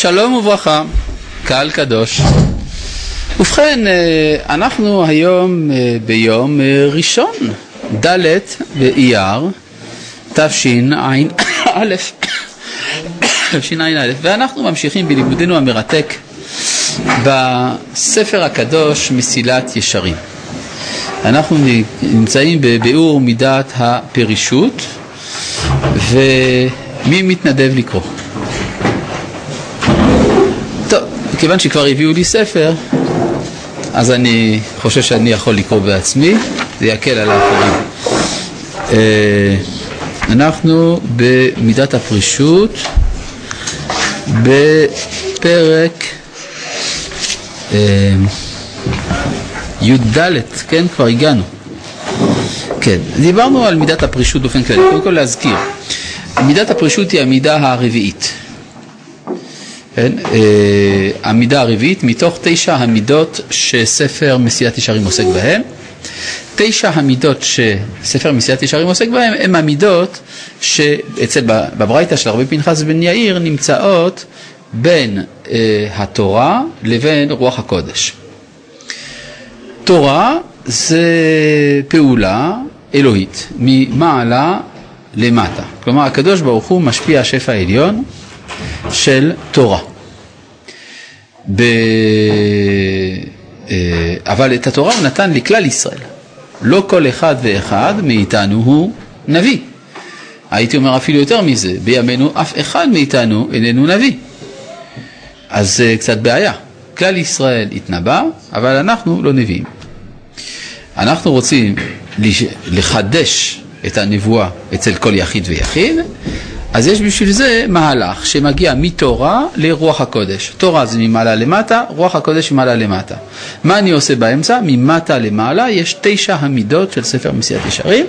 שלום וברכה, קהל קדוש. ובכן, אה, אנחנו היום אה, ביום אה, ראשון, ד' באייר, תשע"א, תשע"א, ואנחנו ממשיכים בלימודנו המרתק בספר הקדוש מסילת ישרים. אנחנו נמצאים בביאור מידת הפרישות, ומי מתנדב לקרוא? טוב, מכיוון שכבר הביאו לי ספר, אז אני חושב שאני יכול לקרוא בעצמי, זה יקל על האחרים. אה, אנחנו במידת הפרישות, בפרק אה, י"ד, כן? כבר הגענו. כן, דיברנו על מידת הפרישות באופן כללי. קודם כל להזכיר, מידת הפרישות היא המידה הרביעית. כן? אה, המידה הרביעית מתוך תשע המידות שספר מסיעת ישרים עוסק בהן. תשע המידות שספר מסיעת ישרים עוסק בהן הן המידות שאצל בברייתא של רבי פנחס בן יאיר נמצאות בין אה, התורה לבין רוח הקודש. תורה זה פעולה אלוהית ממעלה למטה. כלומר הקדוש ברוך הוא משפיע השפע העליון של תורה. ב... אה, אבל את התורה הוא נתן לכלל ישראל. לא כל אחד ואחד מאיתנו הוא נביא. הייתי אומר אפילו יותר מזה, בימינו אף אחד מאיתנו איננו נביא. אז זה קצת בעיה. כלל ישראל התנבא, אבל אנחנו לא נביאים. אנחנו רוצים לחדש את הנבואה אצל כל יחיד ויחיד, אז יש בשביל זה מהלך שמגיע מתורה לרוח הקודש. תורה זה ממעלה למטה, רוח הקודש ממעלה למטה. מה אני עושה באמצע? ממטה למעלה יש תשע המידות של ספר מסיעת ישרים.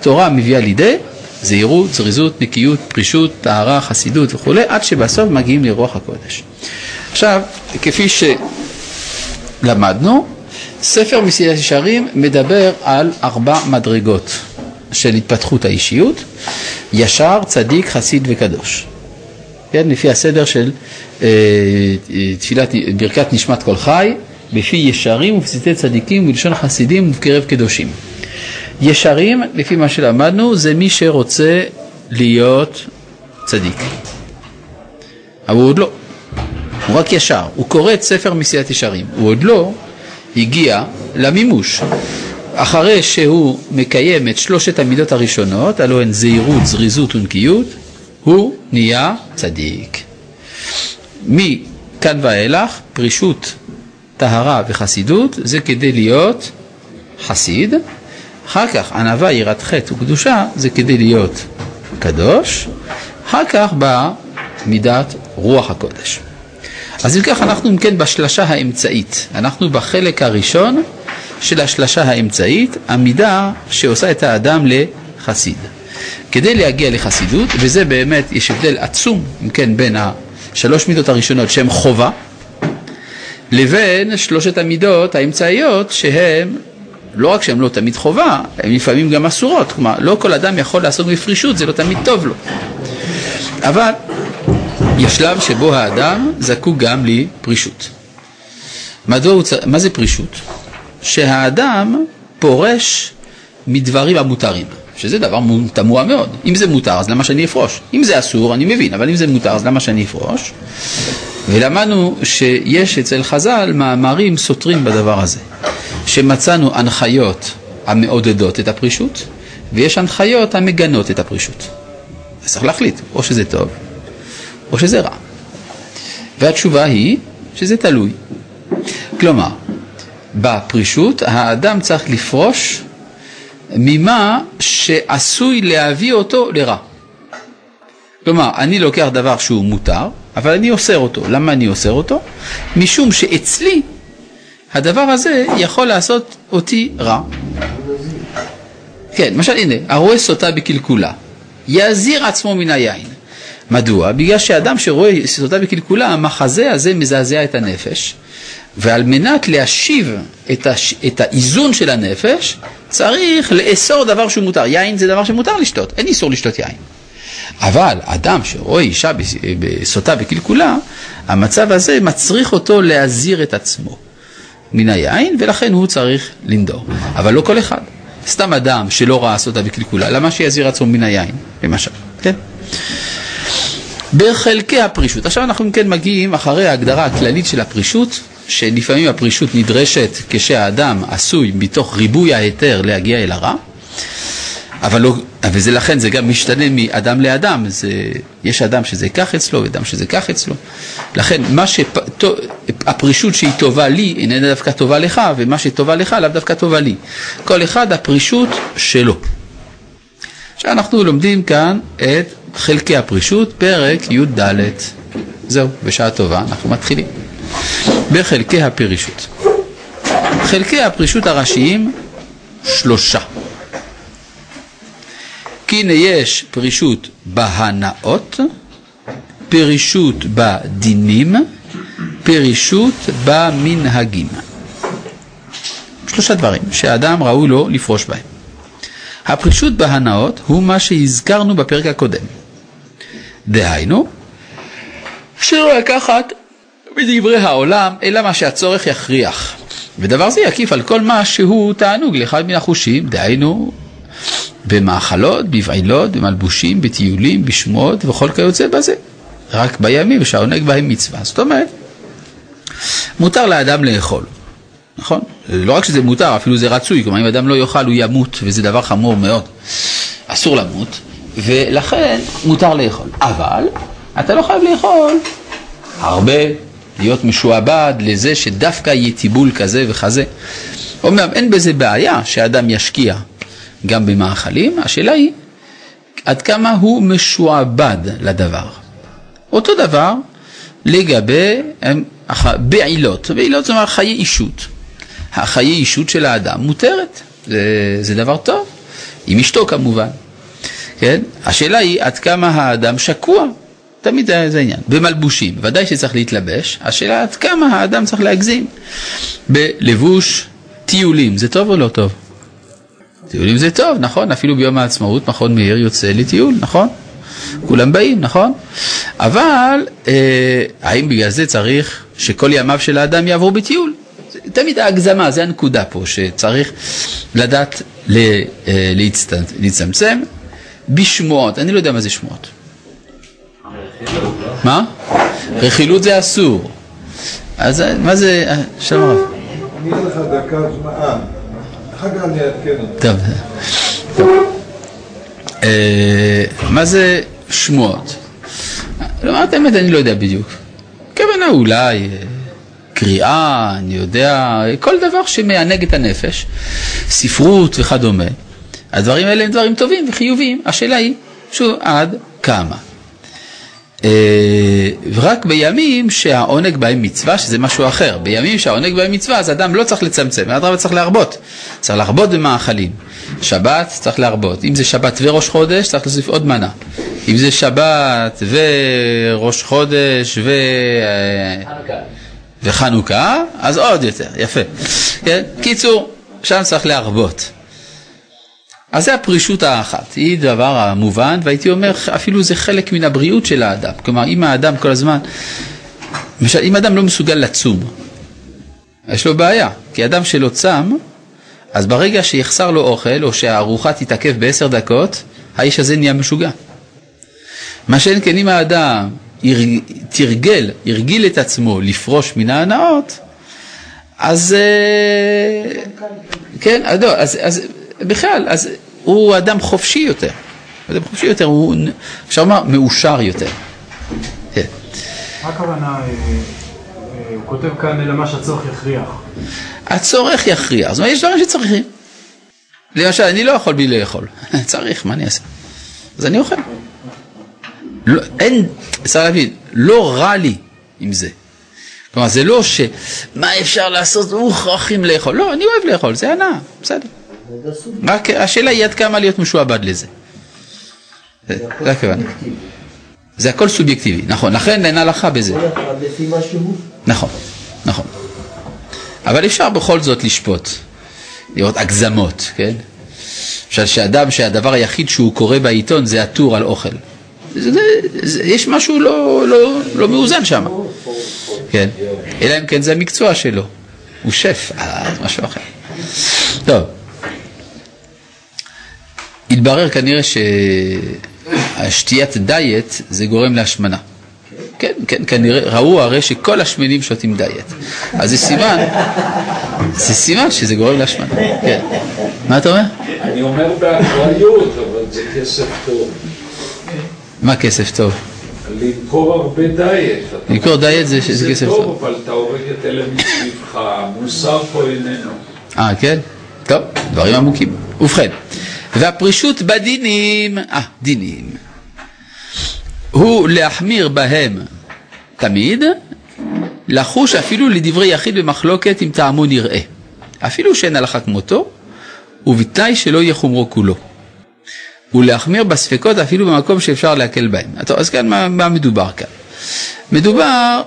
תורה מביאה לידי זהירות, זריזות, נקיות, פרישות, טהרה, חסידות וכולי, עד שבסוף מגיעים לרוח הקודש. עכשיו, כפי שלמדנו, ספר מסיעת ישרים מדבר על ארבע מדרגות של התפתחות האישיות, ישר, צדיק, חסיד וקדוש. כן, לפי הסדר של אה, תפילת ברכת נשמת כל חי, בפי ישרים ופסיטי צדיקים ולשון חסידים ובקרב קדושים. ישרים, לפי מה שלמדנו, זה מי שרוצה להיות צדיק. אבל הוא עוד לא, הוא רק ישר, הוא קורא את ספר מסיעת ישרים, הוא עוד לא הגיע למימוש. אחרי שהוא מקיים את שלושת המידות הראשונות, הלוא הן זהירות, זריזות ונקיות, הוא נהיה צדיק. מכאן ואילך, פרישות, טהרה וחסידות, זה כדי להיות חסיד. אחר כך ענווה, יראת חטא וקדושה, זה כדי להיות קדוש. אחר כך באה מידת רוח הקודש. אז אם כך אנחנו אם כן בשלשה האמצעית, אנחנו בחלק הראשון של השלשה האמצעית, המידה שעושה את האדם לחסיד. כדי להגיע לחסידות, וזה באמת, יש הבדל עצום, אם כן, בין השלוש מידות הראשונות שהן חובה, לבין שלושת המידות האמצעיות שהן לא רק שהן לא תמיד חובה, הן לפעמים גם אסורות, כלומר לא כל אדם יכול לעסוק בפרישות, זה לא תמיד טוב לו. אבל יש שלב שבו האדם זקוק גם לפרישות. מדוע, מה זה פרישות? שהאדם פורש מדברים המותרים, שזה דבר תמוה מאוד. אם זה מותר, אז למה שאני אפרוש? אם זה אסור, אני מבין, אבל אם זה מותר, אז למה שאני אפרוש? ולמדנו שיש אצל חז"ל מאמרים סותרים בדבר הזה, שמצאנו הנחיות המעודדות את הפרישות, ויש הנחיות המגנות את הפרישות. אז צריך להחליט, או שזה טוב, או שזה רע. והתשובה היא שזה תלוי. כלומר, בפרישות האדם צריך לפרוש ממה שעשוי להביא אותו לרע. כלומר, אני לוקח דבר שהוא מותר, אבל אני אוסר אותו. למה אני אוסר אותו? משום שאצלי הדבר הזה יכול לעשות אותי רע. כן, למשל הנה, הרואה סוטה בקלקולה, יזהיר עצמו מן היין. מדוע? בגלל שאדם שרואה סוטה בקלקולה, המחזה הזה מזעזע את הנפש, ועל מנת להשיב את, הש... את האיזון של הנפש, צריך לאסור דבר שהוא מותר. יין זה דבר שמותר לשתות, אין איסור לשתות יין. אבל אדם שרואה אישה בסוטה בקלקולה, המצב הזה מצריך אותו להזהיר את עצמו מן היין, ולכן הוא צריך לנדור. אבל לא כל אחד. סתם אדם שלא ראה סוטה בקלקולה, למה שיזהיר עצמו מן היין, למשל, כן? בחלקי הפרישות. עכשיו אנחנו כן מגיעים אחרי ההגדרה הכללית של הפרישות, שלפעמים הפרישות נדרשת כשהאדם עשוי מתוך ריבוי ההיתר להגיע אל הרע, אבל לא, וזה לכן זה גם משתנה מאדם לאדם, זה, יש אדם שזה כך אצלו ואדם שזה כך אצלו. לכן מה שהפרישות שהיא טובה לי איננה דווקא טובה לך, ומה שטובה לך לאו דווקא טובה לי. כל אחד הפרישות שלו. עכשיו אנחנו לומדים כאן את חלקי הפרישות, פרק י"ד. זהו, בשעה טובה אנחנו מתחילים. בחלקי הפרישות. חלקי הפרישות הראשיים שלושה. כי הנה יש פרישות בהנאות, פרישות בדינים, פרישות במנהגים. שלושה דברים שהאדם ראוי לו לפרוש בהם. הפרישות בהנאות הוא מה שהזכרנו בפרק הקודם. דהיינו, שלא לקחת בדברי העולם, אלא מה שהצורך יכריח. ודבר זה יקיף על כל מה שהוא תענוג לאחד מן החושים, דהיינו במאכלות, בבעילות, במלבושים, בטיולים, בשמועות וכל כיוצא בזה. רק בימים שהעונג בהם מצווה. זאת אומרת, מותר לאדם לאכול, נכון? לא רק שזה מותר, אפילו זה רצוי, כלומר אם אדם לא יאכל הוא ימות, וזה דבר חמור מאוד. אסור למות, ולכן מותר לאכול. אבל אתה לא חייב לאכול הרבה, להיות משועבד לזה שדווקא יהיה טיבול כזה וכזה. אומנם אין בזה בעיה שאדם ישקיע גם במאכלים, השאלה היא עד כמה הוא משועבד לדבר. אותו דבר לגבי בעילות, בעילות זאת אומרת חיי אישות. החיי אישות של האדם מותרת, זה, זה דבר טוב, עם אשתו כמובן. כן? השאלה היא עד כמה האדם שקוע, תמיד זה העניין. במלבושים, ודאי שצריך להתלבש, השאלה עד כמה האדם צריך להגזים. בלבוש טיולים, זה טוב או לא טוב? טיולים זה טוב, נכון? אפילו ביום העצמאות מכון מאיר יוצא לטיול, נכון? כולם באים, נכון? אבל אה, האם בגלל זה צריך שכל ימיו של האדם יעברו בטיול? תמיד ההגזמה, זה הנקודה פה, שצריך לדעת אה, להצטמצם בשמועות, אני לא יודע מה זה שמועות. מה? רכילות זה אסור. אז מה זה, אה, שלום רב. אני אתן לך דקה זמן. אחר כך אני אעדכן אותך. טוב. אה, מה זה שמועות? לומר את האמת, אני לא יודע בדיוק. כוונה אולי אה, קריאה, אני יודע, כל דבר שמענג את הנפש, ספרות וכדומה. הדברים האלה הם דברים טובים וחיוביים. השאלה היא, שוב, עד כמה. אה, ורק בימים שהעונג בהם מצווה, שזה משהו אחר. בימים שהעונג בהם מצווה, אז אדם לא צריך לצמצם, אדרבה צריך להרבות. צריך להרבות במאכלים. שבת צריך להרבות. אם זה שבת וראש חודש, צריך להוסיף עוד מנה. אם זה שבת וראש חודש ו... וחנוכה, אז עוד יותר, יפה. כן? קיצור, שם צריך להרבות. אז זה הפרישות האחת, היא דבר המובן, והייתי אומר אפילו זה חלק מן הבריאות של האדם. כלומר, אם האדם כל הזמן, למשל, אם אדם לא מסוגל לצום, יש לו בעיה, כי אדם שלא צם, אז ברגע שיחסר לו אוכל, או שהארוחה תתעכב בעשר דקות, האיש הזה נהיה משוגע. מה שאין כן אם האדם תרגל, הרגיל את עצמו לפרוש מן ההנאות, אז אה, כן, אז, לא, אז, אז בכלל, אז הוא אדם חופשי יותר. אדם חופשי יותר, הוא, אפשר לומר, מאושר יותר. כן. מה הכוונה, אה, אה, הוא כותב כאן אלא מה שהצורך יכריח. הצורך יכריח, זאת אומרת, יש דברים שצריכים. למשל, אני לא יכול בלי לאכול, צריך, מה אני אעשה? אז אני אוכל. לא, אין, צריך להבין, לא רע לי עם זה. כלומר, זה לא ש... מה אפשר לעשות, מוכרחים לאכול. לא, אני אוהב לאכול, זה הנאה, בסדר. רק השאלה היא עד כמה להיות משועבד לזה. זה הכוונה. זה הכל סובייקטיבי, נכון, לכן אין הלכה בזה. נכון, נכון. אבל אפשר בכל זאת לשפוט, לראות הגזמות, כן? למשל שאדם שהדבר היחיד שהוא קורא בעיתון זה הטור על אוכל. זה, זה, יש משהו לא, לא, לא מאוזן שם. כן, אלא אם כן זה המקצוע שלו. הוא שף, אה, משהו אחר. טוב. התברר כנראה ששתיית דיאט זה גורם להשמנה. כן, כן, כנראה, ראו הרי שכל השמנים שותים דיאט. אז זה סימן, זה סימן שזה גורם להשמנה. כן. מה אתה אומר? אני אומר באחריות, אבל זה כסף טוב. מה כסף טוב? למכור הרבה דיאט. למכור דיאט זה זה כסף זה טוב. טוב, אבל אתה הורג את אלה מסביבך, המוסר פה איננו. אה, כן? טוב, דברים עמוקים. ובכן, והפרישות בדינים, אה, דינים, הוא להחמיר בהם תמיד, לחוש אפילו לדברי יחיד במחלוקת אם טעמו נראה. אפילו שאין הלכה כמותו, ובתנאי שלא יהיה חומרו כולו. ולהחמיר בספקות אפילו במקום שאפשר להקל בהם. טוב, אז כאן מה, מה מדובר כאן? מדובר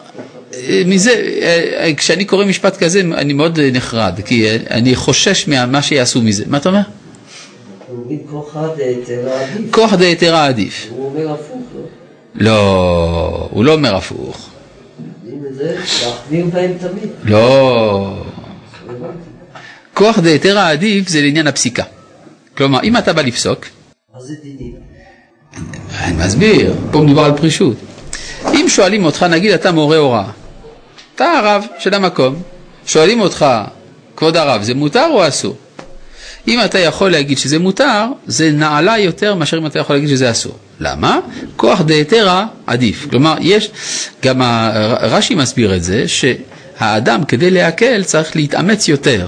אה, מזה, אה, אה, כשאני קורא משפט כזה אני מאוד נחרד, כי אני חושש ממה שיעשו מזה. מה אתה אומר? אומרים כוחא דהיתרא עדיף. כוח דהיתרא עדיף. הוא אומר הפוך, לא? לא, הוא לא אומר הפוך. להחמיר בהם תמיד. לא. כוח דהיתרא עדיף זה לעניין הפסיקה. כלומר, אם אתה בא לפסוק, מה זה דינים? אני מסביר, פה מדובר על פרישות. אם שואלים אותך, נגיד אתה מורה הוראה, אתה הרב של המקום, שואלים אותך, כבוד הרב, זה מותר או אסור? אם אתה יכול להגיד שזה מותר, זה נעלה יותר מאשר אם אתה יכול להגיד שזה אסור. למה? כוח דהיתרא עדיף. כלומר, יש, גם רש"י מסביר את זה, שהאדם כדי להקל צריך להתאמץ יותר.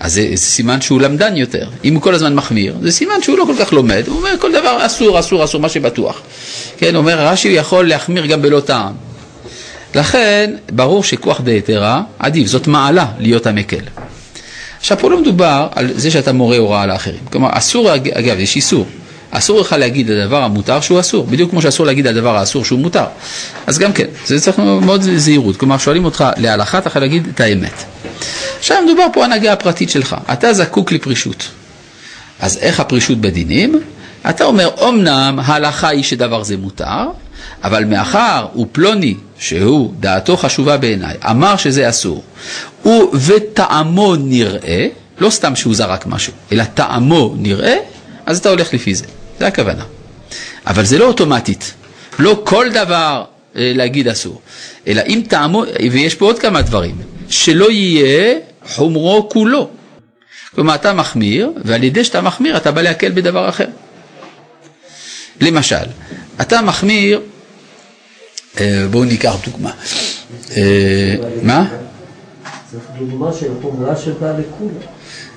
אז זה, זה סימן שהוא למדן יותר. אם הוא כל הזמן מחמיר, זה סימן שהוא לא כל כך לומד. הוא אומר כל דבר אסור, אסור, אסור, מה שבטוח. כן, אומר רש"י יכול להחמיר גם בלא טעם. לכן, ברור שכוח דהיתרא עדיף, זאת מעלה להיות המקל. עכשיו, פה לא מדובר על זה שאתה מורה הוראה לאחרים. כלומר, אסור, אג- אגב, יש איסור. אסור לך להגיד על הדבר המותר שהוא אסור, בדיוק כמו שאסור להגיד על הדבר האסור שהוא מותר. אז גם כן, זה צריך מאוד זהירות. כלומר, שואלים אותך להלכה, אתה יכול להגיד את האמת. עכשיו מדובר פה הנהגה הפרטית שלך, אתה זקוק לפרישות. אז איך הפרישות בדינים? אתה אומר, אמנם ההלכה היא שדבר זה מותר, אבל מאחר ופלוני, שהוא דעתו חשובה בעיניי, אמר שזה אסור, הוא וטעמו נראה, לא סתם שהוא זרק משהו, אלא טעמו נראה, אז אתה הולך לפי זה, זה הכוונה. אבל זה לא אוטומטית, לא כל דבר אה, להגיד אסור, אלא אם טעמו, ויש פה עוד כמה דברים, שלא יהיה חומרו כולו. כלומר, אתה מחמיר, ועל ידי שאתה מחמיר אתה בא להקל בדבר אחר. למשל, אתה מחמיר, בואו ניקח דוגמה. אה, מה? צריך דוגמה של חומרה שבאה לכולה.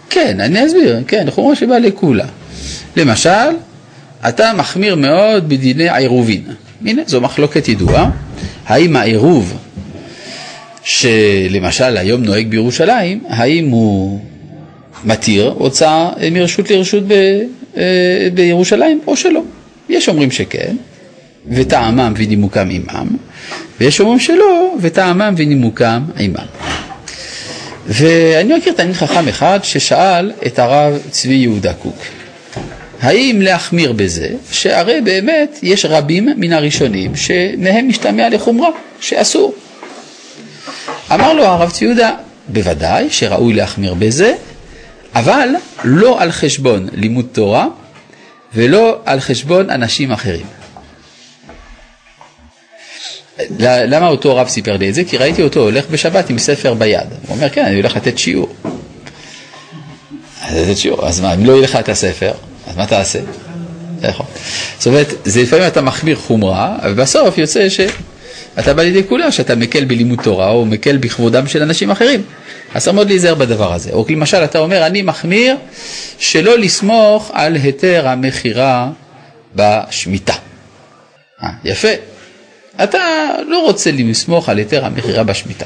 כן, אני אסביר, כן, חומרה שבאה לכולה. למשל, אתה מחמיר מאוד בדיני העירובין. הנה, זו מחלוקת ידועה. האם העירוב שלמשל היום נוהג בירושלים, האם הוא מתיר הוצאה מרשות לרשות ב, אה, בירושלים או שלא? יש אומרים שכן, וטעמם ונימוקם עמם, ויש אומרים שלא, וטעמם ונימוקם עמם. ואני מכיר תלמיד חכם אחד ששאל את הרב צבי יהודה קוק, האם להחמיר בזה, שהרי באמת יש רבים מן הראשונים שמהם משתמע לחומרה, שאסור. אמר לו הרב צבי יהודה, בוודאי שראוי להחמיר בזה, אבל לא על חשבון לימוד תורה ולא על חשבון אנשים אחרים. למה אותו רב סיפר לי את זה? כי ראיתי אותו הולך בשבת עם ספר ביד. הוא אומר, כן, אני הולך לתת שיעור. אז לתת שיעור, אז מה, אם לא יהיה לך את הספר, אז מה תעשה? נכון. זאת אומרת, זה לפעמים אתה מחמיר חומרה, אבל בסוף יוצא שאתה בא לידי כולה, שאתה מקל בלימוד תורה או מקל בכבודם של אנשים אחרים. אז צריך מאוד להיזהר בדבר הזה. או למשל, אתה אומר, אני מחמיר שלא לסמוך על היתר המכירה בשמיטה. אה, יפה. אתה לא רוצה לסמוך על היתר המכירה בשמיטה.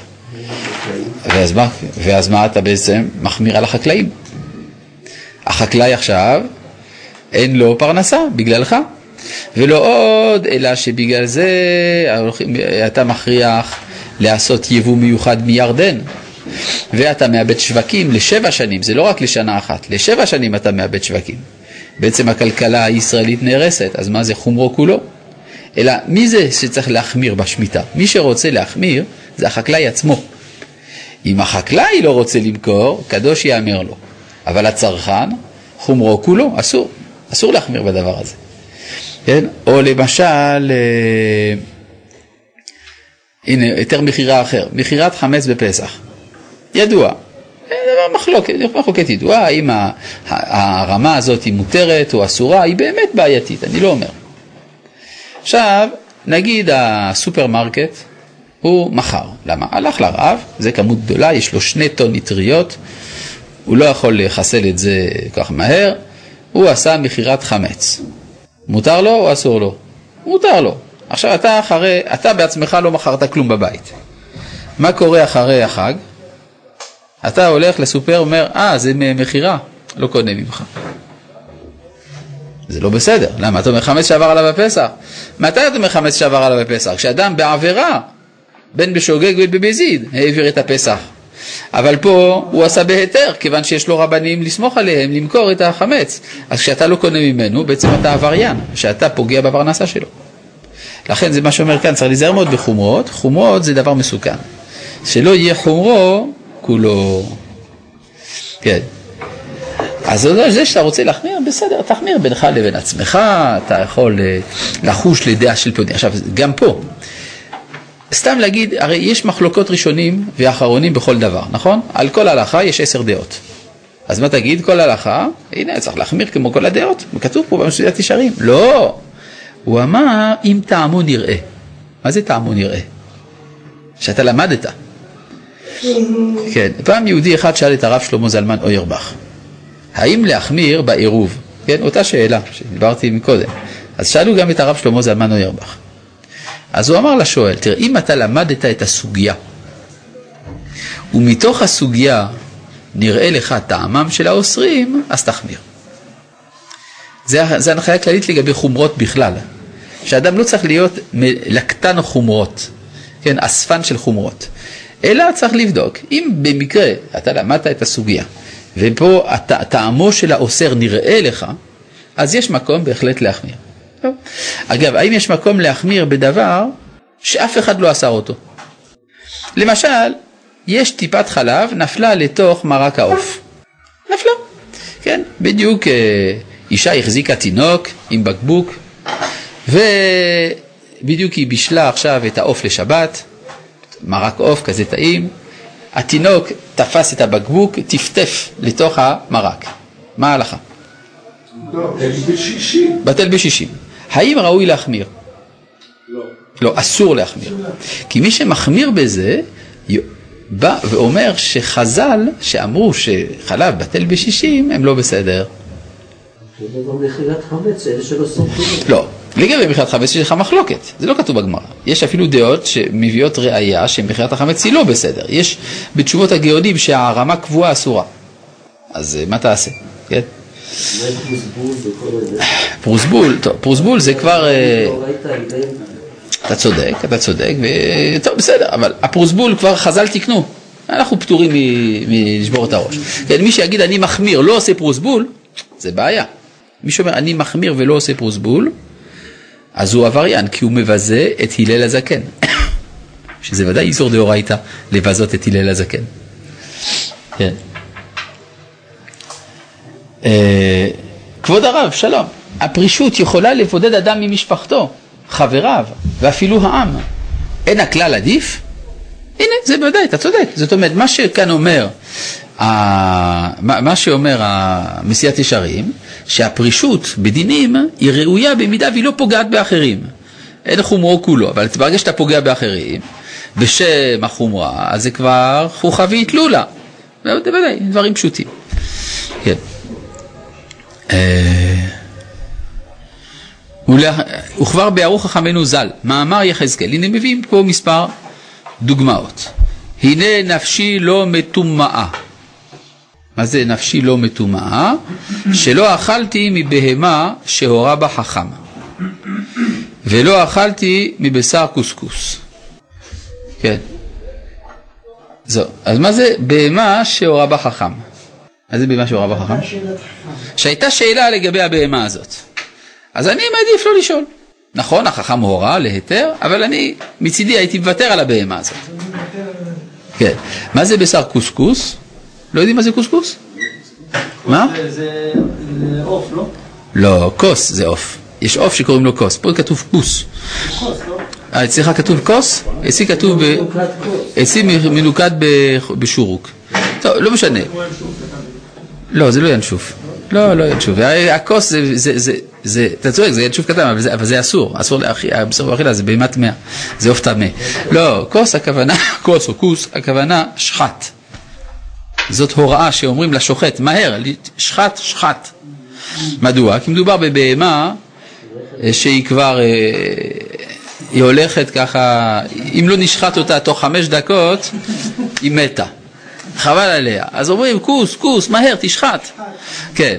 ואז מה, ואז מה אתה בעצם מחמיר על החקלאים? החקלאי עכשיו אין לו פרנסה בגללך, ולא עוד, אלא שבגלל זה אתה מכריח לעשות יבוא מיוחד מירדן, ואתה מאבד שווקים לשבע שנים, זה לא רק לשנה אחת, לשבע שנים אתה מאבד שווקים. בעצם הכלכלה הישראלית נהרסת, אז מה זה חומרו כולו? אלא מי זה שצריך להחמיר בשמיטה? מי שרוצה להחמיר זה החקלאי עצמו. אם החקלאי לא רוצה למכור, קדוש יאמר לו. אבל הצרכן, חומרו כולו, אסור. אסור להחמיר בדבר הזה. כן? או למשל, אה, הנה, יותר מכירה אחר, מכירת חמץ בפסח. ידוע, דבר מחלוקת, מחלוקת ידועה, האם הרמה הזאת היא מותרת או אסורה, היא באמת בעייתית, אני לא אומר. עכשיו, נגיד הסופרמרקט, הוא מכר. למה? הלך לרעב, זה כמות גדולה, יש לו שני טון נטריות, הוא לא יכול לחסל את זה כך מהר, הוא עשה מכירת חמץ. מותר לו או אסור לו? מותר לו. עכשיו אתה אחרי, אתה בעצמך לא מכרת כלום בבית. מה קורה אחרי החג? אתה הולך לסופר, אומר, אה, זה מכירה, לא קונה ממך. זה לא בסדר. למה? אתה אומר חמץ שעבר עליו בפסח. מתי אתה אומר חמץ שעבר עליו בפסח? כשאדם בעבירה, בין בשוגג ובין בבזיד, העביר את הפסח. אבל פה הוא עשה בהיתר, כיוון שיש לו רבנים לסמוך עליהם, למכור את החמץ. אז כשאתה לא קונה ממנו, בעצם אתה עבריין, שאתה פוגע בפרנסה שלו. לכן זה מה שאומר כאן, צריך להיזהר מאוד בחומרות, חומרות זה דבר מסוכן. שלא יהיה חומרו כולו. כן. אז זה שאתה רוצה להחמיר, בסדר, תחמיר בינך לבין עצמך, אתה יכול אה, לחוש לדעה של פלוני. עכשיו, גם פה, סתם להגיד, הרי יש מחלוקות ראשונים ואחרונים בכל דבר, נכון? על כל הלכה יש עשר דעות. אז מה תגיד? כל הלכה, הנה, צריך להחמיר כמו כל הדעות, כתוב פה במסויית ישרים. לא, הוא אמר, אם טעמו נראה. מה זה טעמו נראה? שאתה למדת. כן, פעם יהודי אחד שאל את הרב שלמה זלמן אוירבך, האם להחמיר בעירוב? כן, אותה שאלה שדיברתי מקודם. אז שאלו גם את הרב שלמה זלמן אוירבך. אז הוא אמר לשואל, תראה, אם אתה למדת את הסוגיה, ומתוך הסוגיה נראה לך טעמם של האוסרים, אז תחמיר. זה, זה הנחיה כללית לגבי חומרות בכלל, שאדם לא צריך להיות לקטן חומרות, כן, אספן של חומרות, אלא צריך לבדוק, אם במקרה אתה למדת את הסוגיה, ופה טעמו של האוסר נראה לך, אז יש מקום בהחלט להחמיר. אגב, האם יש מקום להחמיר בדבר שאף אחד לא אסר אותו? למשל, יש טיפת חלב נפלה לתוך מרק העוף. נפלה. כן, בדיוק אה, אישה החזיקה תינוק עם בקבוק, ובדיוק היא בישלה עכשיו את העוף לשבת, מרק עוף כזה טעים, התינוק תפס את הבקבוק, טפטף לתוך המרק. מה ההלכה? בטל בשישים. בטל בשישים. האם ראוי להחמיר? לא. לא, אסור להחמיר. כי מי שמחמיר בזה, בא ואומר שחז"ל, שאמרו שחלב בטל בשישים, הם לא בסדר. לא, לגבי מכירת חמץ יש לך מחלוקת, זה לא כתוב בגמרא. יש אפילו דעות שמביאות ראייה שמכירת החמץ היא לא בסדר. יש בתשובות הגאונים שהרמה קבועה אסורה. אז אה, מה תעשה? כן? פרוסבול טוב, פרוסבול זה כבר... אה. אתה צודק, אתה צודק, וטוב, בסדר, אבל הפרוסבול כבר חז"ל תיקנו. אנחנו פטורים מלשבור את הראש. כן, מי שיגיד אני מחמיר, לא עושה פרוסבול, זה בעיה. מי שאומר אני מחמיר ולא עושה פרוסבול, אז הוא עבריין, כי הוא מבזה את הלל הזקן. שזה ודאי איסור דאורייתא לבזות את הלל הזקן. כן. אה, כבוד הרב, שלום. הפרישות יכולה לבודד אדם ממשפחתו, חבריו ואפילו העם. אין הכלל עדיף? הנה, זה בוודאי, אתה צודק. זאת אומרת, מה שכאן אומר, מה שאומר המסיעת ישרים, שהפרישות בדינים היא ראויה במידה והיא לא פוגעת באחרים. אין חומרו כולו, אבל ברגע שאתה פוגע באחרים, בשם החומרה, אז זה כבר חוכא ואטלולא. בוודאי, דברים פשוטים. כן. אה, וכבר ביארו חכמינו ז"ל, מאמר יחזקאל, הנה מביאים פה מספר דוגמאות. הנה נפשי לא מטומאה. מה זה נפשי לא מטומאה? שלא אכלתי מבהמה שהורה בה חכם, ולא אכלתי מבשר קוסקוס. כן. זהו. אז מה זה בהמה שהורה בה חכם? מה זה בהמה שהורה בה חכם? שהייתה שאלה לגבי הבהמה הזאת. אז אני מעדיף לא לשאול. נכון, החכם הורה להיתר, אבל אני מצידי הייתי מוותר על הבהמה הזאת. כן. מה זה בשר קוסקוס? לא יודעים מה זה קוסקוס? מה? זה עוף, לא? לא, כוס זה עוף. יש עוף שקוראים לו כוס, פה כתוב כוס. לא? אה, אצלך כתוב כוס? אצלי כתוב. אצלי מנוקד בשורוק. טוב, לא משנה. לא, זה לא ינשוף. לא, לא ינשוף. ה- הכוס זה, זה, זה, זה, אתה צודק, זה ינשוף קטן, אבל זה, אבל זה אסור. אסור להאכיל, הבשר באכילה זה בהמה טמאה. זה עוף טמא. לא, כוס הכוונה, כוס או כוס, הכוונה שחט. זאת הוראה שאומרים לשוחט, מהר, שחט, שחט. מדוע? כי מדובר בבהמה אה, שהיא כבר, אה, היא הולכת ככה, אם לא נשחט אותה תוך חמש דקות, היא מתה. חבל עליה. אז אומרים, כוס, כוס, מהר, תשחט. כן.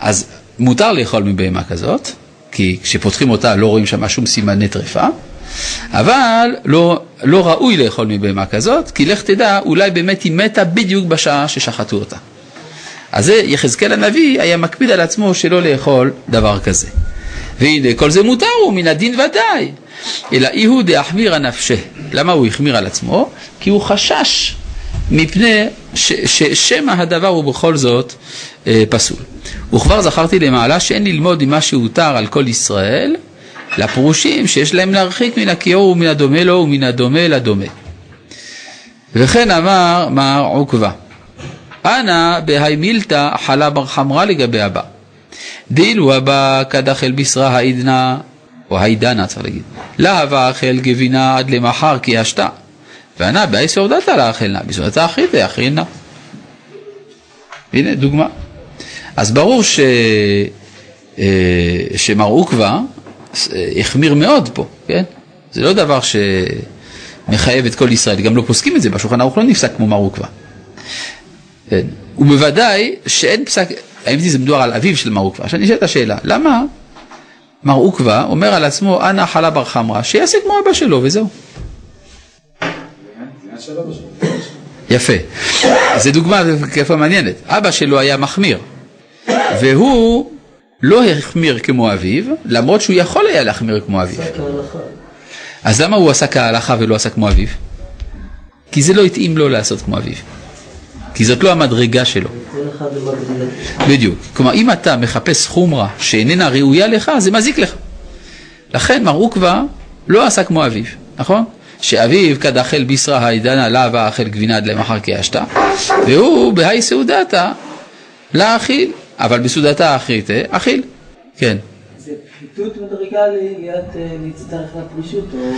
אז מותר לאכול מבהמה כזאת, כי כשפותחים אותה לא רואים שם שום סימני טרפה, אבל לא, לא ראוי לאכול מבהמה כזאת, כי לך תדע, אולי באמת היא מתה בדיוק בשעה ששחטו אותה. אז זה יחזקאל הנביא היה מקפיד על עצמו שלא לאכול דבר כזה. והנה כל זה מותר הוא מן הדין ודאי. אלא איהו דאחמירא נפשה. למה הוא החמיר על עצמו? כי הוא חשש מפני ששמא הדבר הוא בכל זאת אה, פסול. וכבר זכרתי למעלה שאין ללמוד ממה שהותר על כל ישראל לפרושים שיש להם להרחיק מן הכיור ומן הדומה לו ומן הדומה לדומה. וכן אמר מר עוקבא אנא בהי מילתא חלה בר חמרא לגבי הבא. דאילו הבא קדחל בשרה העידנא, או העידנא צריך להגיד, להבה אכל גבינה עד למחר כי השתה. וענה בהי סעודתא לאכלנה, בסעודתא אחיתא אכילנה. הנה דוגמה. אז ברור ש... אה, שמר עוקבא החמיר מאוד פה, כן? זה לא דבר שמחייב את כל ישראל, גם לא פוסקים את זה, בשולחן ערוך לא נפסק כמו מר עוקבא. כן. ובוודאי שאין פסק, האם זה מדובר על אביו של מר עוקבא? עכשיו נשאלת השאלה, למה מר עוקבא אומר על עצמו אנא חלה בר חמרא, שיעשה כמו אבא שלו וזהו. יפה. זו דוגמה מעניינת. אבא שלו היה מחמיר, והוא לא החמיר כמו אביו, למרות שהוא יכול היה להחמיר כמו אביו. אז למה הוא עשה כהלכה ולא עשה כמו אביו? כי זה לא התאים לו לעשות כמו אביו. כי זאת לא המדרגה שלו. בדיוק. כלומר, אם אתה מחפש חומרה שאיננה ראויה לך, זה מזיק לך. לכן מר עוקבא לא עשה כמו אביו, נכון? שאביו כדאכל בישרה העידנא לאו אכל גבינה עד למחר כי אשתה, והוא בהאי סעודתא להאכיל, אבל בסעודתא אכילתא, אכיל. כן. זה פחיתות מדרגה ליד אה, להצטרף לפרישות, או...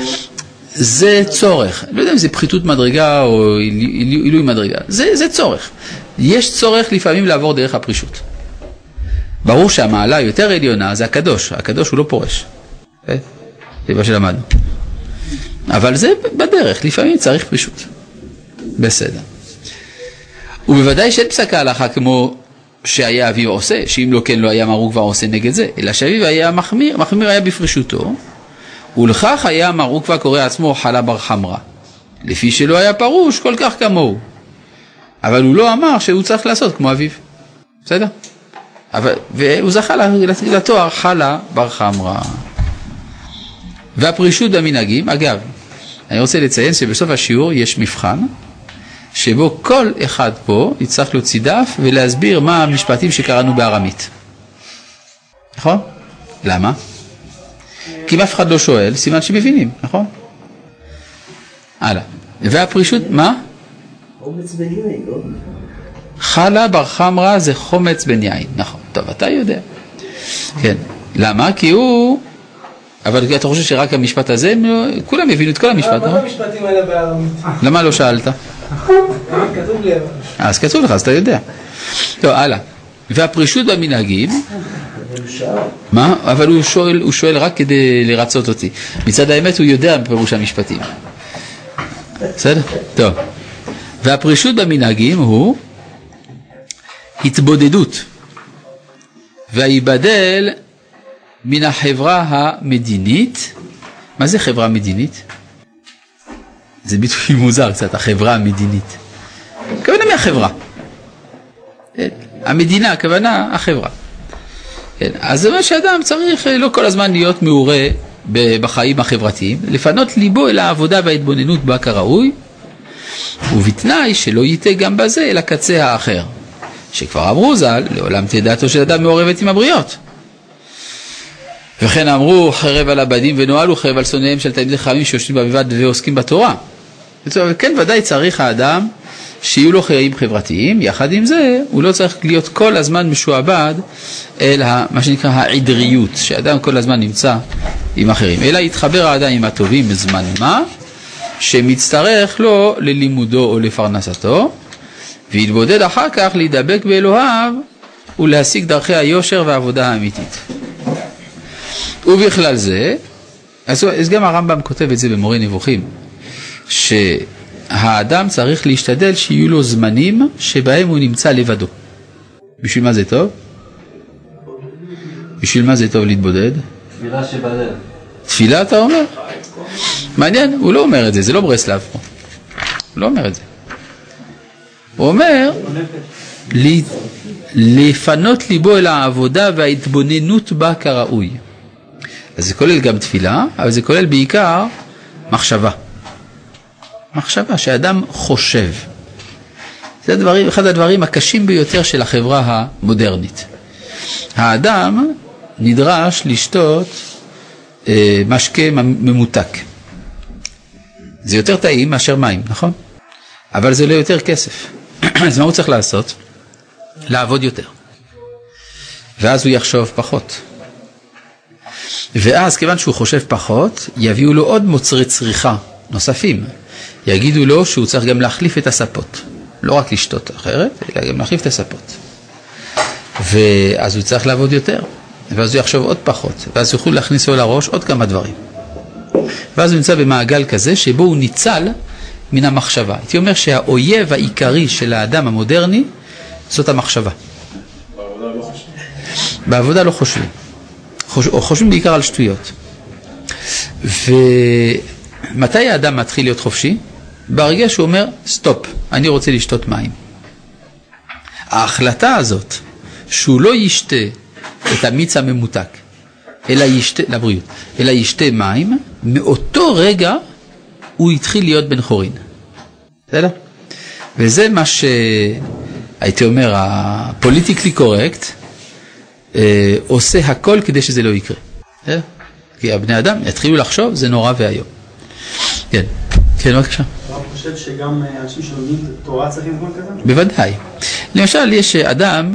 זה צורך, לא יודע אם זה פחיתות מדרגה או עילוי עילוי מדרגה, זה, זה צורך. יש צורך לפעמים לעבור דרך הפרישות. ברור שהמעלה היותר עליונה זה הקדוש, הקדוש הוא לא פורש. אה? זה מה שלמדנו. אבל זה בדרך, לפעמים צריך פרישות. בסדר. ובוודאי שאין פסק ההלכה כמו שהיה אביו עושה, שאם לא כן לא היה מרו כבר עושה נגד זה, אלא שאביו היה מחמיר, מחמיר היה בפרישותו, ולכך היה מרו כבר קורא עצמו חלה בר חמרא, לפי שלא היה פרוש כל כך כמוהו. אבל הוא לא אמר שהוא צריך לעשות כמו אביו. בסדר? אבל, והוא זכה לתואר חלה בר חמרא. והפרישות במנהגים, אגב, אני רוצה לציין שבסוף השיעור יש מבחן שבו כל אחד פה יצטרך להוציא דף ולהסביר מה המשפטים שקראנו בארמית. נכון? למה? כי אם אף אחד לא שואל, סימן שמבינים, נכון? הלאה. והפרישות, מה? אומץ בן יין, לא? חלה בר חמרא זה חומץ בן יין, נכון. טוב, אתה יודע. כן. למה? כי הוא... אבל אתה חושב שרק המשפט הזה, כולם הבינו את כל המשפט, מה נכון? המשפטים האלה בארמית? למה לא שאלת? אבל. אז כתוב לך, אז אתה יודע. טוב, הלאה. והפרישות במנהגים. מה? אבל הוא שואל, הוא שואל רק כדי לרצות אותי. מצד האמת הוא יודע פירוש המשפטים. בסדר? טוב. והפרישות במנהגים הוא התבודדות והיבדל מן החברה המדינית. מה זה חברה מדינית? זה ביטוי מוזר קצת, החברה המדינית. הכוונה מהחברה. המדינה, הכוונה החברה. כן, אז זה אומר שאדם צריך אה, לא כל הזמן להיות מעורה בחיים החברתיים, לפנות ליבו אל העבודה וההתבוננות בה כראוי, ובתנאי שלא ייטה גם בזה אל הקצה האחר, שכבר אמרו ז"ל, לעולם תהיה דעתו של אדם מעורבת עם הבריות. וכן אמרו חרב על הבדים ונוהלו חרב על שונאיהם של תלמידי חכמים שיושבים בבד ועוסקים בתורה. כן, ודאי צריך האדם שיהיו לו חיים חברתיים, יחד עם זה הוא לא צריך להיות כל הזמן משועבד אל מה שנקרא העדריות, שאדם כל הזמן נמצא עם אחרים, אלא יתחבר האדם עם הטובים בזמן מה, שמצטרך לו ללימודו או לפרנסתו, ויתבודד אחר כך להידבק באלוהיו ולהשיג דרכי היושר והעבודה האמיתית. ובכלל זה, אז אז גם הרמב"ם כותב את זה במורה נבוכים, שהאדם צריך להשתדל שיהיו לו זמנים שבהם הוא נמצא לבדו. בשביל מה זה טוב? בשביל מה זה טוב להתבודד? תפילה שבלב. תפילה אתה אומר? מעניין, הוא לא אומר את זה, זה לא ברסלב פה. הוא לא אומר את זה. הוא אומר לפנות ליבו אל העבודה וההתבוננות בה כראוי. אז זה כולל גם תפילה, אבל זה כולל בעיקר מחשבה. מחשבה, שאדם חושב. זה הדברים, אחד הדברים הקשים ביותר של החברה המודרנית. האדם נדרש לשתות אה, משקה ממותק. זה יותר טעים מאשר מים, נכון? אבל זה עולה יותר כסף. אז מה הוא צריך לעשות? לעבוד יותר. ואז הוא יחשוב פחות. ואז כיוון שהוא חושב פחות, יביאו לו עוד מוצרי צריכה נוספים. יגידו לו שהוא צריך גם להחליף את הספות. לא רק לשתות אחרת, אלא גם להחליף את הספות. ואז הוא צריך לעבוד יותר, ואז הוא יחשוב עוד פחות, ואז יוכלו להכניס לו לראש עוד כמה דברים. ואז הוא נמצא במעגל כזה שבו הוא ניצל מן המחשבה. הייתי אומר שהאויב העיקרי של האדם המודרני זאת המחשבה. בעבודה לא חושבים. חוש... או חושבים בעיקר על שטויות. ומתי האדם מתחיל להיות חופשי? ברגע שהוא אומר, סטופ, אני רוצה לשתות מים. ההחלטה הזאת שהוא לא ישתה את המיץ הממותק, אלא ישתה, לבריאות, אלא ישתה מים, מאותו רגע הוא התחיל להיות בן חורין. בסדר? וזה מה שהייתי אומר, ה politically correct, אה, עושה הכל כדי שזה לא יקרה. בסדר? כי הבני אדם יתחילו לחשוב, זה נורא ואיום. כן, כן, בבקשה. חושב שגם אה, אנשים שלומדים תורה צריכים זמן כזה? בוודאי. למשל, יש אדם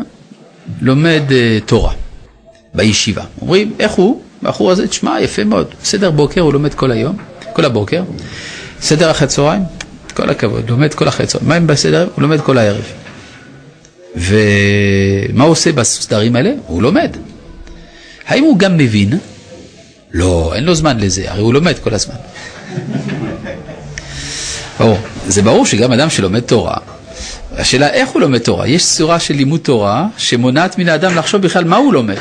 לומד אה, תורה בישיבה. אומרים, איך הוא? הבחור הזה, תשמע, יפה מאוד. סדר בוקר הוא לומד כל היום, כל הבוקר. סדר אחרי צהריים, כל הכבוד, לומד כל אחרי צהריים. מה אם בסדר? הוא לומד כל הערב. ומה הוא עושה בסדרים האלה? הוא לומד. האם הוא גם מבין? לא, אין לו זמן לזה, הרי הוא לומד כל הזמן. ברור. זה ברור שגם אדם שלומד תורה, השאלה איך הוא לומד תורה. יש צורה של לימוד תורה שמונעת מן האדם לחשוב בכלל מה הוא לומד.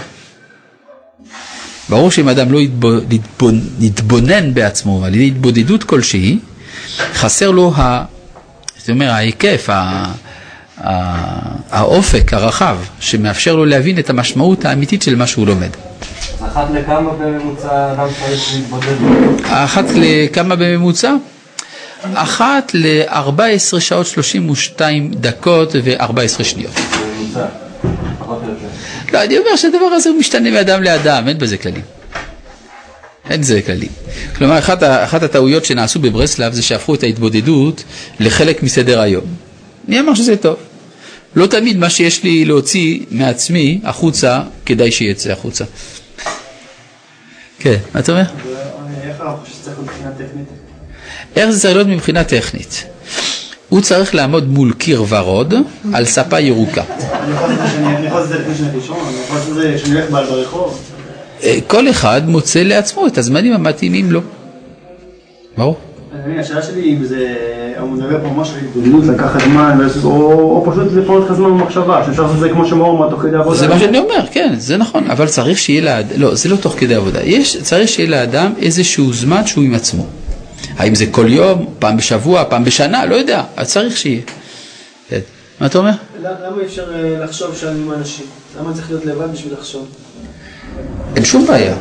ברור שאם אדם לא יתבונ- יתבונ- יתבונן בעצמו על ידי התבודדות כלשהי, חסר לו, ה, זאת אומרת, ההיקף, ה, ה, האופק הרחב, שמאפשר לו להבין את המשמעות האמיתית של מה שהוא לומד. אחת לכמה בממוצע אדם צריך להתבודד? אחת לכמה בממוצע? אחת ל-14 שעות 32 דקות ו-14 שניות. לא, אני אומר שהדבר הזה הוא משתנה מאדם לאדם, אין בזה כללים. אין בזה כללים. כלומר, אחת, אחת הטעויות שנעשו בברסלב זה שהפכו את ההתבודדות לחלק מסדר היום. מי אמר שזה טוב? לא תמיד מה שיש לי להוציא מעצמי החוצה, כדאי שיצא החוצה. כן, מה אתה אומר? איך הרב חושב שצריך מבחינה טכנית? איך זה צריך להיות מבחינה טכנית? הוא צריך לעמוד מול קיר ורוד על ספה ירוקה. אני יכול לעשות את זה שאני- אני יכול לעשות את זה לפני שאני הולך לישון, אני יכול לעשות את זה כשאני הולך ב- ברחוב. אה, כל אחד מוצא לעצמו את הזמנים המתאימים לו. ברור. השאלה שלי אם זה, הוא מדבר פה ממש על התבודדות, לקחת זמן, או פשוט לפנות לך זמן במחשבה, שאפשר לעשות את זה כמו שמאורמה תוך כדי עבודה. זה מה שאני אומר, כן, זה נכון, אבל צריך שיהיה לאדם, לא, זה לא תוך כדי עבודה, יש, צריך שיהיה לאדם איזשהו זמן שהוא עם עצמו. האם זה כל יום, פעם בשבוע, פעם בשנה, לא יודע, אז צריך שיהיה. כן. מה אתה אומר? למה אפשר אה, לחשוב שאני עם אנשים? למה צריך להיות לבד בשביל לחשוב? אין שום בעיה.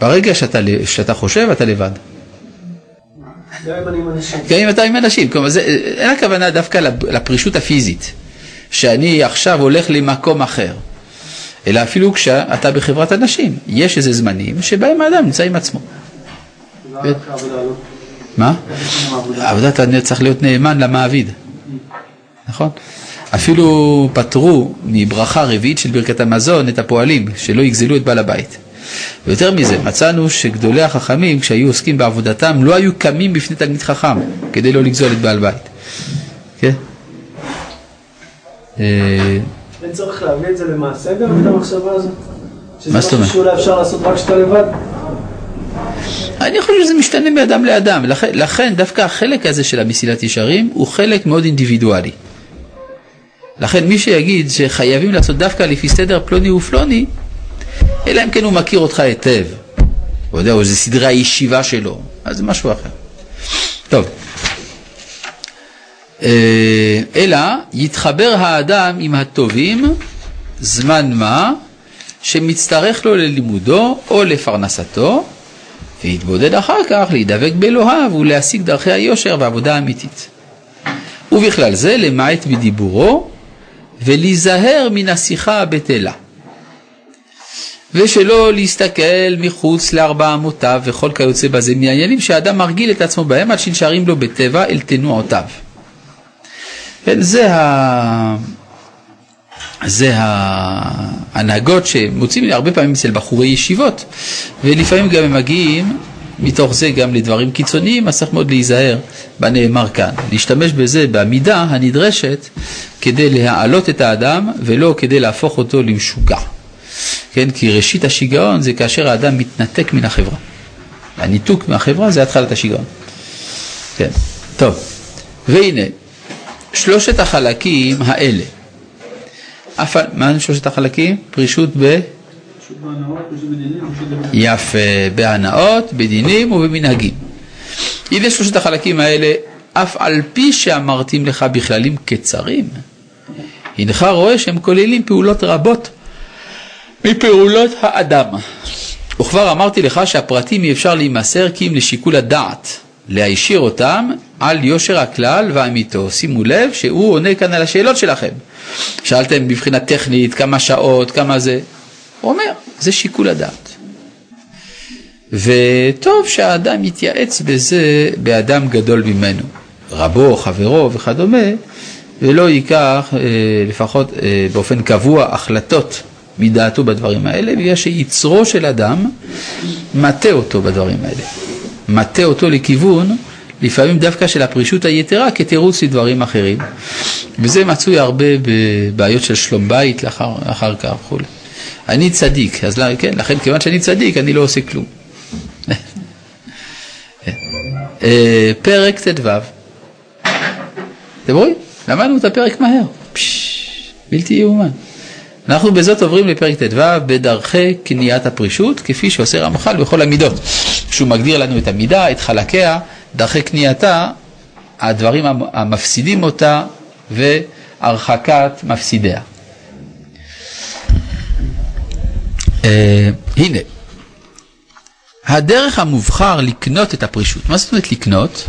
ברגע שאתה, שאתה חושב, אתה לבד. גם אם אני עם אנשים. גם אם אתה עם אנשים, כלומר, זה, אין הכוונה דווקא לפרישות הפיזית, שאני עכשיו הולך למקום אחר, אלא אפילו כשאתה בחברת אנשים, יש איזה זמנים שבהם האדם נמצא עם עצמו. לא רק העבודה, לא. מה? העבודה אתה צריך להיות נאמן למעביד, נכון? אפילו פטרו מברכה רביעית של ברכת המזון את הפועלים, שלא יגזלו את בעל הבית. ויותר מזה, מצאנו שגדולי החכמים, כשהיו עוסקים בעבודתם, לא היו קמים בפני תלמיד חכם כדי לא לגזול את בעל בית. כן? אה, אין צורך להביא את זה למעשה גם, את המחשבה הזאת? מה זאת אומרת? שזה משהו שאולי אפשר לעשות רק כשאתה לבד? אני חושב שזה משתנה מאדם לאדם, לכן, לכן דווקא החלק הזה של המסילת ישרים הוא חלק מאוד אינדיבידואלי. לכן מי שיגיד שחייבים לעשות דווקא לפי סדר פלוני ופלוני, אלא אם כן הוא מכיר אותך היטב, הוא יודע, או זה סדרי הישיבה שלו, אז זה משהו אחר. טוב. אה, אלא יתחבר האדם עם הטובים זמן מה שמצטרך לו ללימודו או לפרנסתו ויתבודד אחר כך להידבק באלוהיו ולהשיג דרכי היושר והעבודה האמיתית. ובכלל זה למעט בדיבורו ולהיזהר מן השיחה הבטלה. ושלא להסתכל מחוץ לארבע אמותיו וכל כיוצא בזה מהעניינים שהאדם מרגיל את עצמו בהם עד שנשארים לו בטבע אל תנועותיו. כן, זה. זה ההנהגות שמוצאים הרבה פעמים אצל בחורי ישיבות ולפעמים גם הם מגיעים מתוך זה גם לדברים קיצוניים, אז צריך מאוד להיזהר בנאמר כאן. להשתמש בזה בעמידה הנדרשת כדי להעלות את האדם ולא כדי להפוך אותו למשוגע. כן, כי ראשית השיגעון זה כאשר האדם מתנתק מן החברה. הניתוק מהחברה זה התחלת השיגעון. כן, טוב. והנה, שלושת החלקים האלה. אף, מה הם שלושת החלקים? פרישות ב... יפה, בהנאות, בדינים ובמנהגים. הנה שלושת החלקים האלה, אף על פי שאמרתים לך בכללים קצרים, הנך רואה שהם כוללים פעולות רבות מפעולות האדם. וכבר אמרתי לך שהפרטים אי אפשר להימסר כי אם לשיקול הדעת, להישיר אותם על יושר הכלל ואמיתו. שימו לב שהוא עונה כאן על השאלות שלכם. שאלתם מבחינה טכנית, כמה שעות, כמה זה. הוא אומר, זה שיקול הדעת. וטוב שהאדם יתייעץ בזה באדם גדול ממנו, רבו, חברו וכדומה, ולא ייקח אה, לפחות אה, באופן קבוע החלטות מדעתו בדברים האלה, בגלל שיצרו של אדם מטה אותו בדברים האלה. מטה אותו לכיוון, לפעמים דווקא של הפרישות היתרה, כתירוץ לדברים אחרים. וזה מצוי הרבה בבעיות של שלום בית לאחר, אחר כך וכו'. אני צדיק, אז לא, כן, לכן כיוון שאני צדיק אני לא עושה כלום. אה, פרק ט"ו. אתם רואים? למדנו את הפרק מהר. פשש, בלתי יאומן. אנחנו בזאת עוברים לפרק ט"ו בדרכי קניית הפרישות, כפי שעושה רמח"ל בכל המידות. שהוא מגדיר לנו את המידה, את חלקיה, דרכי קנייתה, הדברים המפסידים אותה והרחקת מפסידיה. Uh, הנה, הדרך המובחר לקנות את הפרישות, מה זאת אומרת לקנות?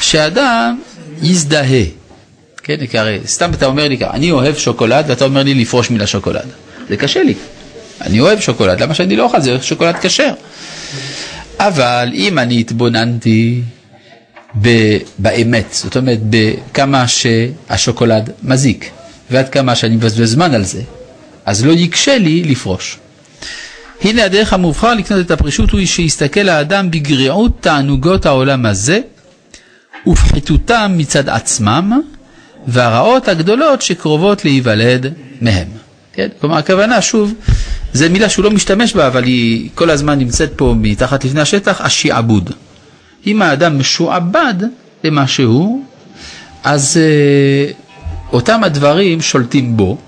שאדם יזדהה. כן, כי הרי סתם אתה אומר לי אני אוהב שוקולד ואתה אומר לי לפרוש מן השוקולד. זה קשה לי. אני אוהב שוקולד, למה שאני לא אוכל? זה שוקולד כשר. אבל אם אני התבוננתי ב- באמת, זאת אומרת בכמה שהשוקולד מזיק ועד כמה שאני מבזבז זמן על זה, אז לא יקשה לי לפרוש. הנה הדרך המובחר לקנות את הפרישות הוא שיסתכל האדם בגריעות תענוגות העולם הזה ופחיתותם מצד עצמם והרעות הגדולות שקרובות להיוולד מהם. כן? כלומר הכוונה שוב, זו מילה שהוא לא משתמש בה אבל היא כל הזמן נמצאת פה מתחת לפני השטח, השעבוד. אם האדם משועבד למשהו, אז אה, אותם הדברים שולטים בו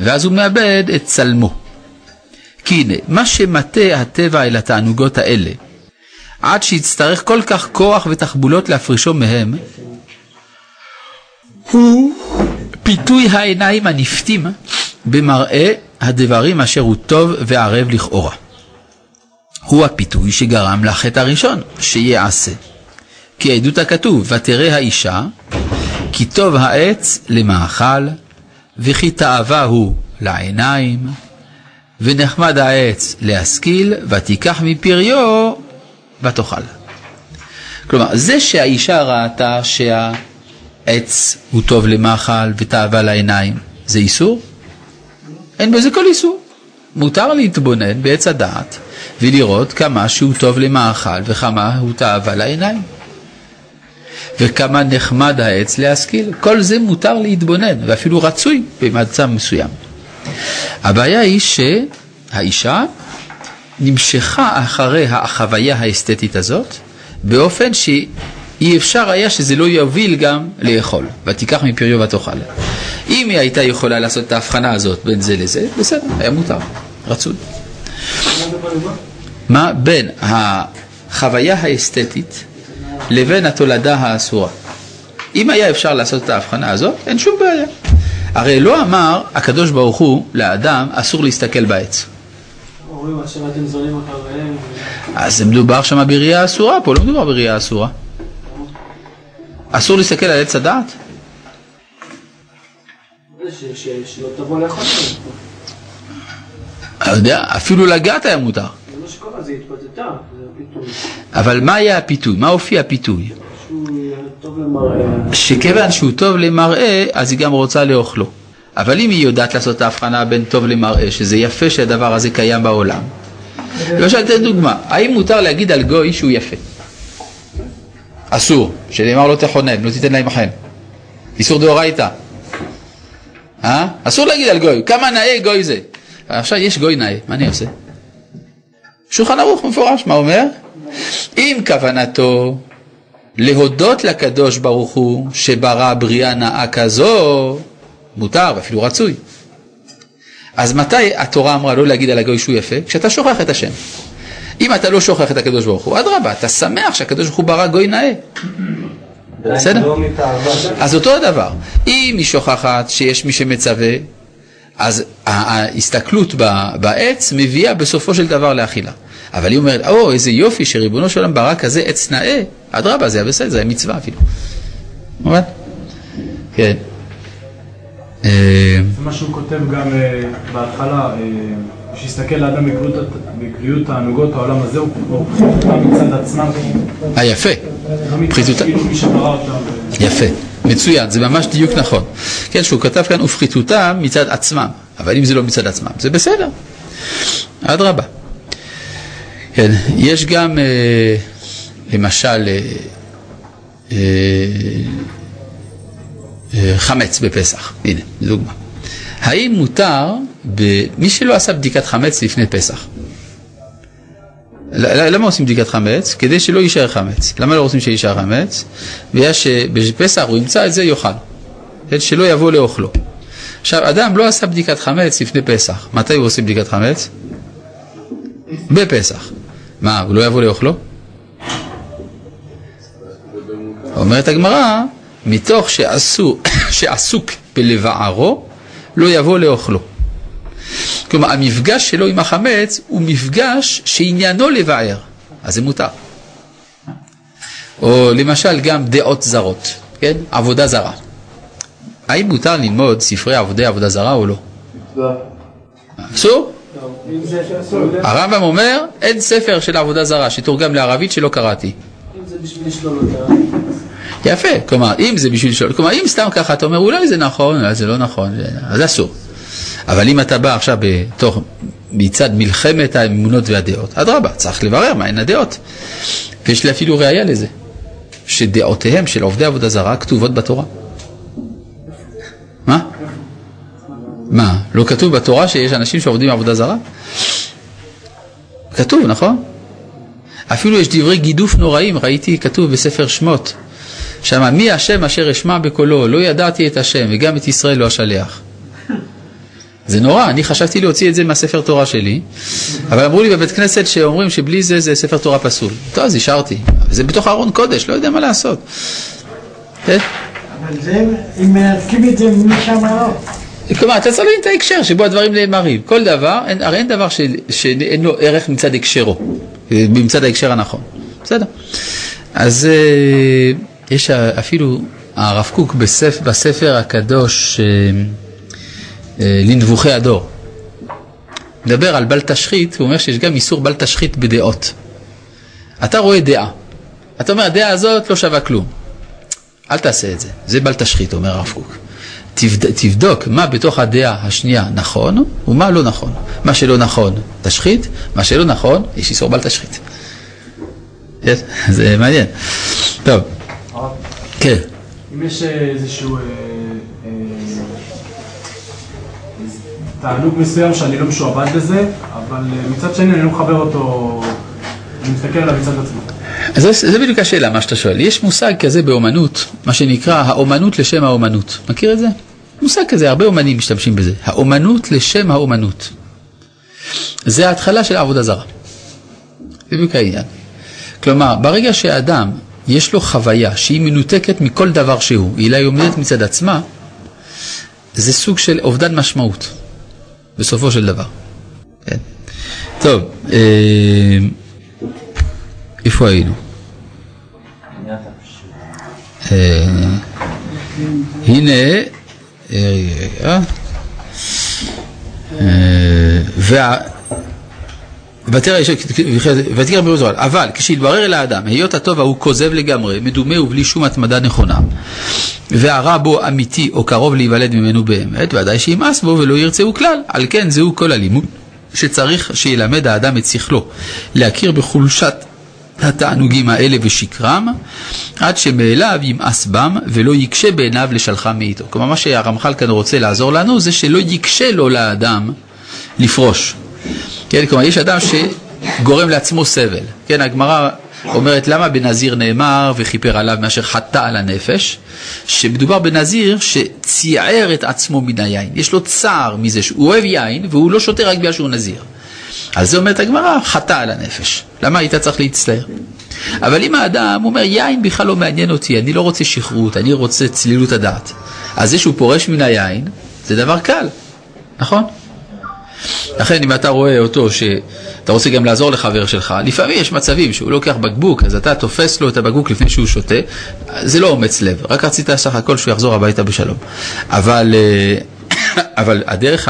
ואז הוא מאבד את צלמו. כי הנה, מה שמטה הטבע אל התענוגות האלה, עד שיצטרך כל כך כוח ותחבולות להפרישו מהם, הוא פיתוי העיניים הנפתים במראה הדברים אשר הוא טוב וערב לכאורה. הוא הפיתוי שגרם לחטא הראשון, שיעשה. כי העדות הכתוב, ותראה האישה, כי טוב העץ למאכל, וכי תאווה הוא לעיניים, ונחמד העץ להשכיל, ותיקח מפריו ותאכל. כלומר, זה שהאישה ראתה שהעץ הוא טוב למאכל ותאווה לעיניים, זה איסור? אין בזה כל איסור. מותר להתבונן בעץ הדעת ולראות כמה שהוא טוב למאכל וכמה הוא תאווה לעיניים. וכמה נחמד העץ להשכיל. כל זה מותר להתבונן, ואפילו רצוי במצב מסוים. הבעיה היא שהאישה נמשכה אחרי החוויה האסתטית הזאת, באופן שאי אפשר היה שזה לא יוביל גם לאכול, ותיקח מפריו ותאכל. אם היא הייתה יכולה לעשות את ההבחנה הזאת בין זה לזה, בסדר, היה מותר, רצוי. מה בין החוויה האסתטית לבין התולדה האסורה. אם היה אפשר לעשות את ההבחנה הזאת, אין שום בעיה. הרי לא אמר הקדוש ברוך הוא לאדם אסור להסתכל בעץ. אז מדובר שם בראייה אסורה, פה לא מדובר בראייה אסורה. אסור להסתכל על עץ הדעת? שלא תבוא לאכול. אני יודע, אפילו לגעת היה מותר. אבל מה היה הפיתוי? מה אופי הפיתוי? שכיוון שהוא טוב למראה, אז היא גם רוצה לאוכלו. אבל אם היא יודעת לעשות את ההבחנה בין טוב למראה, שזה יפה שהדבר הזה קיים בעולם. למשל, אתן דוגמה, האם מותר להגיד על גוי שהוא יפה? אסור, שנאמר לא תחונן, לא תיתן להם חן. איסור דאורייתא. אה? אסור להגיד על גוי, כמה נאה גוי זה. עכשיו יש גוי נאה, מה אני עושה? שולחן ערוך מפורש, מה אומר? אם כוונתו להודות לקדוש ברוך הוא שברא בריאה נאה כזו, מותר ואפילו רצוי. אז מתי התורה אמרה לא להגיד על הגוי שהוא יפה? כשאתה שוכח את השם. אם אתה לא שוכח את הקדוש ברוך הוא, אדרבה, אתה שמח שהקדוש ברוך הוא ברא גוי נאה. בסדר? לא. אז אותו הדבר, אם היא שוכחת שיש מי שמצווה, אז ההסתכלות ב- בעץ מביאה בסופו של דבר לאכילה. אבל היא אומרת, או, איזה יופי שריבונו של עולם ברא כזה עץ נאה, אדרבה, זה היה בסדר, זה היה מצווה אפילו. מובן? כן. אה, זה מה שהוא כותב גם אה, בהתחלה, אה, שיסתכל לאדם בקריאות- תענוגות העולם הזה, הוא אותם מצד עצמם, אה, יפה, לא מצד פחיתותה- כאילו. יפה, מצוין, זה ממש דיוק נכון. כן, שהוא כתב כאן, ופחיתותם מצד עצמם, אבל אם זה לא מצד עצמם, זה בסדר, אדרבה. כן, יש גם, אה, למשל, אה, אה, אה, חמץ בפסח, הנה, דוגמה. האם מותר, ב... מי שלא עשה בדיקת חמץ לפני פסח, למה עושים בדיקת חמץ? כדי שלא יישאר חמץ. למה לא רוצים שיישאר חמץ? בגלל שבפסח הוא ימצא את זה יאכל. שלא יבוא לאוכלו. עכשיו, אדם לא עשה בדיקת חמץ לפני פסח. מתי הוא עושה בדיקת חמץ? בפסח. מה, הוא לא יבוא לאוכלו? אומרת הגמרא, מתוך שעשו, שעסוק בלבערו, לא יבוא לאוכלו. כלומר, המפגש שלו עם החמץ הוא מפגש שעניינו לבער, אז זה מותר. או למשל גם דעות זרות, כן? עבודה זרה. האם מותר ללמוד ספרי עבודי עבודה זרה או לא? אסור? הרמב"ם אומר, אין ספר של עבודה זרה שתורגם לערבית שלא קראתי. אם זה בשביל לשלול אותה. יפה, כלומר, אם זה בשביל לשאול, כלומר, אם סתם ככה אתה אומר, אולי זה נכון, אולי זה לא נכון, אז אסור. אבל אם אתה בא עכשיו בתוך, מצד מלחמת האמונות והדעות, אדרבה, צריך לברר מהן הדעות. ויש לי אפילו ראייה לזה, שדעותיהם של עובדי עבודה זרה כתובות בתורה. מה? מה, לא כתוב בתורה שיש אנשים שעובדים עבודה זרה? כתוב, נכון? אפילו יש דברי גידוף נוראים, ראיתי כתוב בספר שמות, שמה מי השם אשר אשמע בקולו, לא ידעתי את השם וגם את ישראל לא אשלח. זה נורא, אני חשבתי להוציא את זה מהספר תורה שלי, אבל אמרו לי בבית כנסת שאומרים שבלי זה זה ספר תורה פסול. טוב, אז השארתי, זה בתוך ארון קודש, לא יודע מה לעשות. כן? אבל זה, אם מנתקים את זה משם לא. כלומר, אתה צריך להבין את ההקשר שבו הדברים נאמרים. כל דבר, אין, הרי אין דבר ש, שאין לו ערך מצד הקשרו, אה, מצד ההקשר הנכון. בסדר. אז אה, יש אפילו הרב קוק בספר, בספר הקדוש אה, אה, לנבוכי הדור. מדבר על בל תשחית, הוא אומר שיש גם איסור בל תשחית בדעות. אתה רואה דעה, אתה אומר הדעה הזאת לא שווה כלום. אל תעשה את זה, זה בל תשחית, אומר הרב קוק. תבד, תבדוק מה בתוך הדעה השנייה נכון ומה לא נכון. מה שלא נכון, תשחית, מה שלא נכון, יש איסור בל תשחית. זה מעניין. טוב, כן. אם יש אה, איזשהו אה, אה, תענוג מסוים שאני לא משועבד בזה, אבל מצד שני אני לא מחבר אותו, אני מסתכל עליו מצד עצמו. אז זה, זה בדיוק השאלה, מה שאתה שואל. יש מושג כזה באומנות, מה שנקרא האומנות לשם האומנות. מכיר את זה? מושג כזה, הרבה אומנים משתמשים בזה. האומנות לשם האומנות. זה ההתחלה של עבודה זרה. זה בדיוק העניין. כלומר, ברגע שאדם יש לו חוויה שהיא מנותקת מכל דבר שהוא, היא לא עומדת מצד עצמה, זה סוג של אובדן משמעות, בסופו של דבר. כן. טוב, אה, איפה היינו? אה, הנה, אה, וה... ותראה, ותראה מרוז אבל כשהתברר אל האדם, היות הטוב ההוא כוזב לגמרי, מדומה ובלי שום התמדה נכונה, והרע בו אמיתי או קרוב להיוולד ממנו באמת, ודאי שימאס בו ולא ירצהו כלל. על כן זהו כל הלימוד שצריך שילמד האדם את שכלו, להכיר בחולשת התענוגים האלה ושקרם, עד שמאליו ימאס בם ולא יקשה בעיניו לשלחם מאיתו. כלומר, מה שהרמח"ל כאן רוצה לעזור לנו זה שלא יקשה לו לאדם לפרוש. כן, כלומר, יש אדם שגורם לעצמו סבל. כן, הגמרא אומרת למה בנזיר נאמר וכיפר עליו מאשר חטא על הנפש, שמדובר בנזיר שציער את עצמו מן היין. יש לו צער מזה שהוא אוהב יין והוא לא שותה רק בגלל שהוא נזיר. אז זה אומרת הגמרא, חטא על הנפש. למה היית צריך להצטער? אבל אם האדם אומר, יין בכלל לא מעניין אותי, אני לא רוצה שכרות, אני רוצה צלילות הדעת. אז זה שהוא פורש מן היין, זה דבר קל, נכון? לכן אם אתה רואה אותו שאתה רוצה גם לעזור לחבר שלך, לפעמים יש מצבים שהוא לוקח בקבוק, אז אתה תופס לו את הבקבוק לפני שהוא שותה, זה לא אומץ לב, רק רצית סך הכל שהוא יחזור הביתה בשלום. אבל, אה, אבל הדרך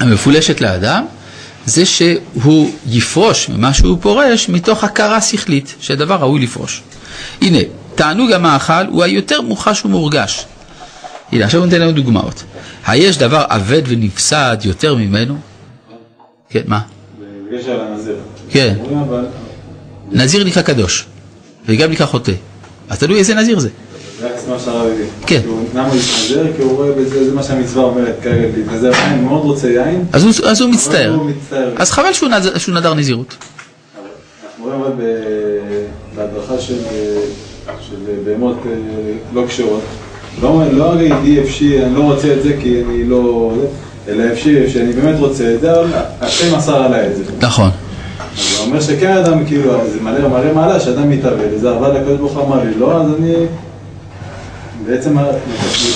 המפולשת לאדם זה שהוא יפרוש ממה שהוא פורש מתוך הכרה שכלית, שהדבר ראוי לפרוש. הנה, תענוג המאכל הוא היותר מוחש ומורגש. הנה, עכשיו ניתן לנו דוגמאות. היש דבר אבד ונפסד יותר ממנו? כן, מה? בקשר לנזיר. כן. נזיר נקרא קדוש, וגם נקרא חוטא. אז תלוי איזה נזיר זה. כן. הוא- למה הוא התנזר? כי הוא רואה בזה, זה מה שהמצווה אומרת כרגע, להתנזר הוא מאוד רוצה יין. אז הוא, הוא מצטער. הוא. אז חבל שהוא נדר נזירות. אנחנו רואים אבל בהדרכה של, בהמות אה, לא קשורות. לא לא ידיעי אפשי, אני לא רוצה את זה כי אני לא... זה, אלא אפשי, שאני באמת רוצה את זה, אבל השם מסר עליי את זה. נכון. הוא אומר שכן אדם, כאילו, זה מלא מראה מעלה שאדם מתאבד, וזה אבל הקדוש ברוך הוא אמר לי, לא, אז אני... בעצם, אני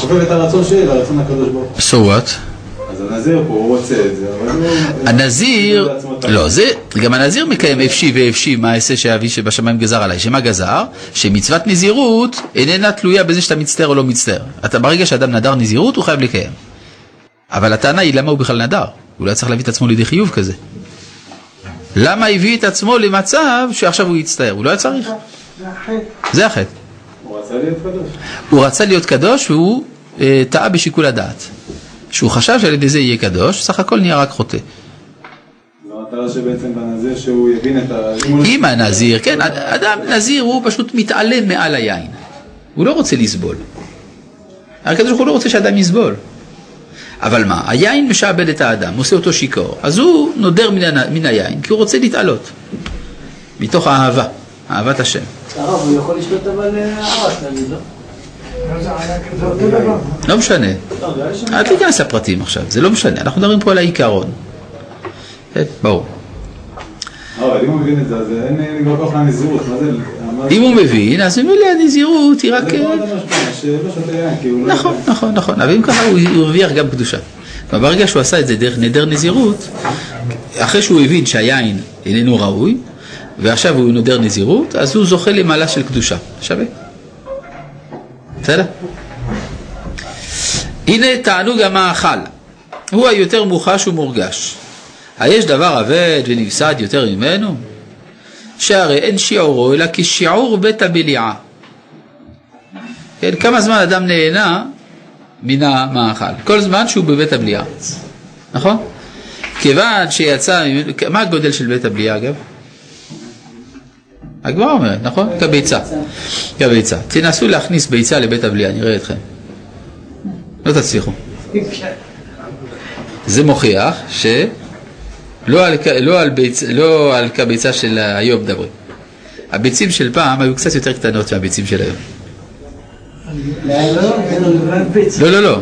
כופף את הרצון שלי לרצון הקדוש ברוך הוא. So what? הנזיר פה, הוא רוצה את זה, אבל הוא... הנזיר, לא, זה, גם הנזיר מקיים אפשי ואפשי, מה אעשה שאבי שבשמיים גזר עליי, שמה גזר? שמצוות נזירות איננה תלויה בזה שאתה מצטער או לא מצטער. אתה, ברגע שאדם נדר נזירות, הוא חייב לקיים. אבל הטענה היא למה הוא בכלל נדר? הוא לא צריך להביא את עצמו לידי חיוב כזה. למה הביא את עצמו למצב שעכשיו הוא יצטער? הוא לא היה צריך. זה החטא. הוא רצה להיות קדוש. הוא רצה להיות קדוש והוא אה, טעה בשיקול הדעת. שהוא חשב שעל ידי זה יהיה קדוש, סך הכל נהיה רק חוטא. זו המטרה שבעצם בנזיר שהוא יבין את ה... הוא- אם הנזיר, כן, אדם נזיר הוא פשוט מתעלם מעל היין. הוא לא רוצה לסבול. הקדוש ברוך הוא לא רוצה שאדם יסבול. אבל מה, היין משעבד את האדם, עושה אותו שיכור. אז הוא נודר מן, מן היין כי הוא רוצה להתעלות. מתוך האהבה, אהבת השם. הרב, הוא יכול לשתות אבל אה, ערק, נגיד, לא? לא משנה. לא, אל תיכנס לפרטים עכשיו, זה לא משנה, אנחנו מדברים פה על העיקרון. ברור. אה, אבל אם הוא מבין את זה, אז אין כבר כוח לנזירות, מה זה, אם הוא מבין, אז ממילא הנזירות היא רק... כי הוא לא... נכון, נכון, נכון, אבל אם ככה הוא הרוויח גם קדושה. אבל ברגע שהוא עשה את זה דרך נדר נזירות, אחרי שהוא הבין שהיין איננו ראוי, ועכשיו הוא נודר נזירות, אז הוא זוכה למעלה של קדושה. שווה. בסדר? הנה תענוג המאכל, הוא היותר מוחש ומורגש. היש דבר אבד ונפסד יותר ממנו? שהרי אין שיעורו אלא כשיעור בית הבליעה. כן, כמה זמן אדם נהנה מן המאכל? כל זמן שהוא בבית הבליעה, נכון? כיוון שיצא, מה הגודל של בית הבליעה אגב? הגמרא אומרת, נכון? כביצה. כביצה. תנסו להכניס ביצה לבית הבליעה, נראה אתכם. לא תצליחו. זה מוכיח שלא על, לא על, ביצ, לא על כביצה של היום מדברים. הביצים של פעם היו קצת יותר קטנות מהביצים של היום. לא, לא, לא.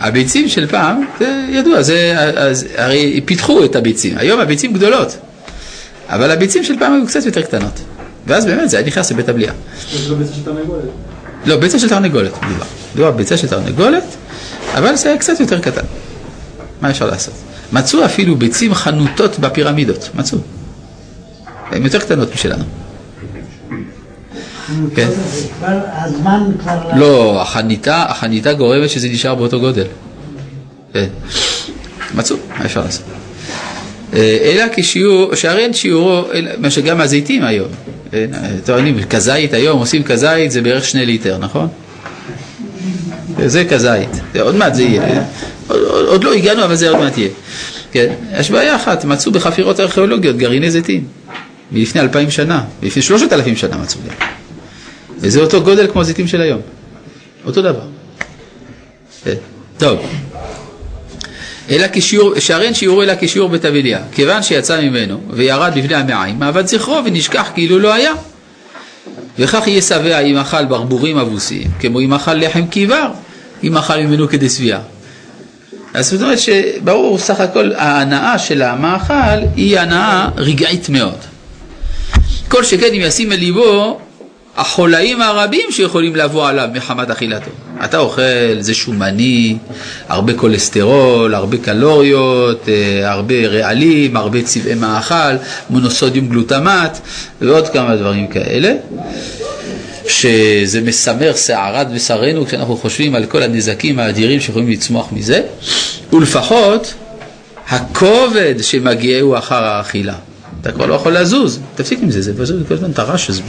הביצים של פעם, זה ידוע, זה, אז, הרי פיתחו את הביצים. היום הביצים גדולות, אבל הביצים של פעם היו קצת יותר קטנות. ואז באמת זה היה נכנס לבית הבליעה. לו ביצה של תרנגולת. לא, ביצה של תרנגולת מדובר. מדובר ביצה של תרנגולת, אבל זה היה קצת יותר קטן. מה אפשר לעשות? מצאו אפילו ביצים חנותות בפירמידות, מצאו. הן יותר קטנות משלנו. כן. הזמן כבר... לא, החניתה, החניתה גורמת שזה נשאר באותו גודל. כן. מצאו, מה אפשר לעשות? אה, אלא כשיעור, שהרי אין שיעורו, מה שגם הזיתים היום, אה, טוענים, כזית היום, עושים כזית זה בערך שני ליטר, נכון? זה כזית, עוד מעט זה יהיה, עוד לא הגענו אבל זה עוד מעט יהיה. כן, יש בעיה אחת, מצאו בחפירות ארכיאולוגיות גרעיני זיתים, מלפני אלפיים שנה, מלפני שלושת אלפים שנה מצאו גם. וזה אותו גודל כמו הזיתים של היום, אותו דבר. כן, טוב. אלא כשיעור, אין שיעור אלא כשיעור בית אבליה, כיוון שיצא ממנו וירד בפני המעיים, אבד זכרו ונשכח כאילו לא היה. וכך יהיה שבע אם אכל ברבורים אבוסים, כמו אם אכל לחם כיבר, אם אכל ממנו כדי שביעה. אז זאת אומרת שברור, סך הכל ההנאה של המאכל היא הנאה רגעית מאוד. כל שכן אם ישים אל ליבו החולאים הרבים שיכולים לבוא עליו מחמת אכילתו. אתה אוכל, זה שומני, הרבה כולסטרול, הרבה קלוריות, אה, הרבה רעלים, הרבה צבעי מאכל, מונוסודיום גלוטמט ועוד כמה דברים כאלה. שזה מסמר שערת בשרנו כשאנחנו חושבים על כל הנזקים האדירים שיכולים לצמוח מזה, ולפחות הכובד שמגיעהו אחר האכילה. אתה כבר לא יכול לזוז, תפסיק עם זה, זה פשוט כל הזמן את הרעש הזה.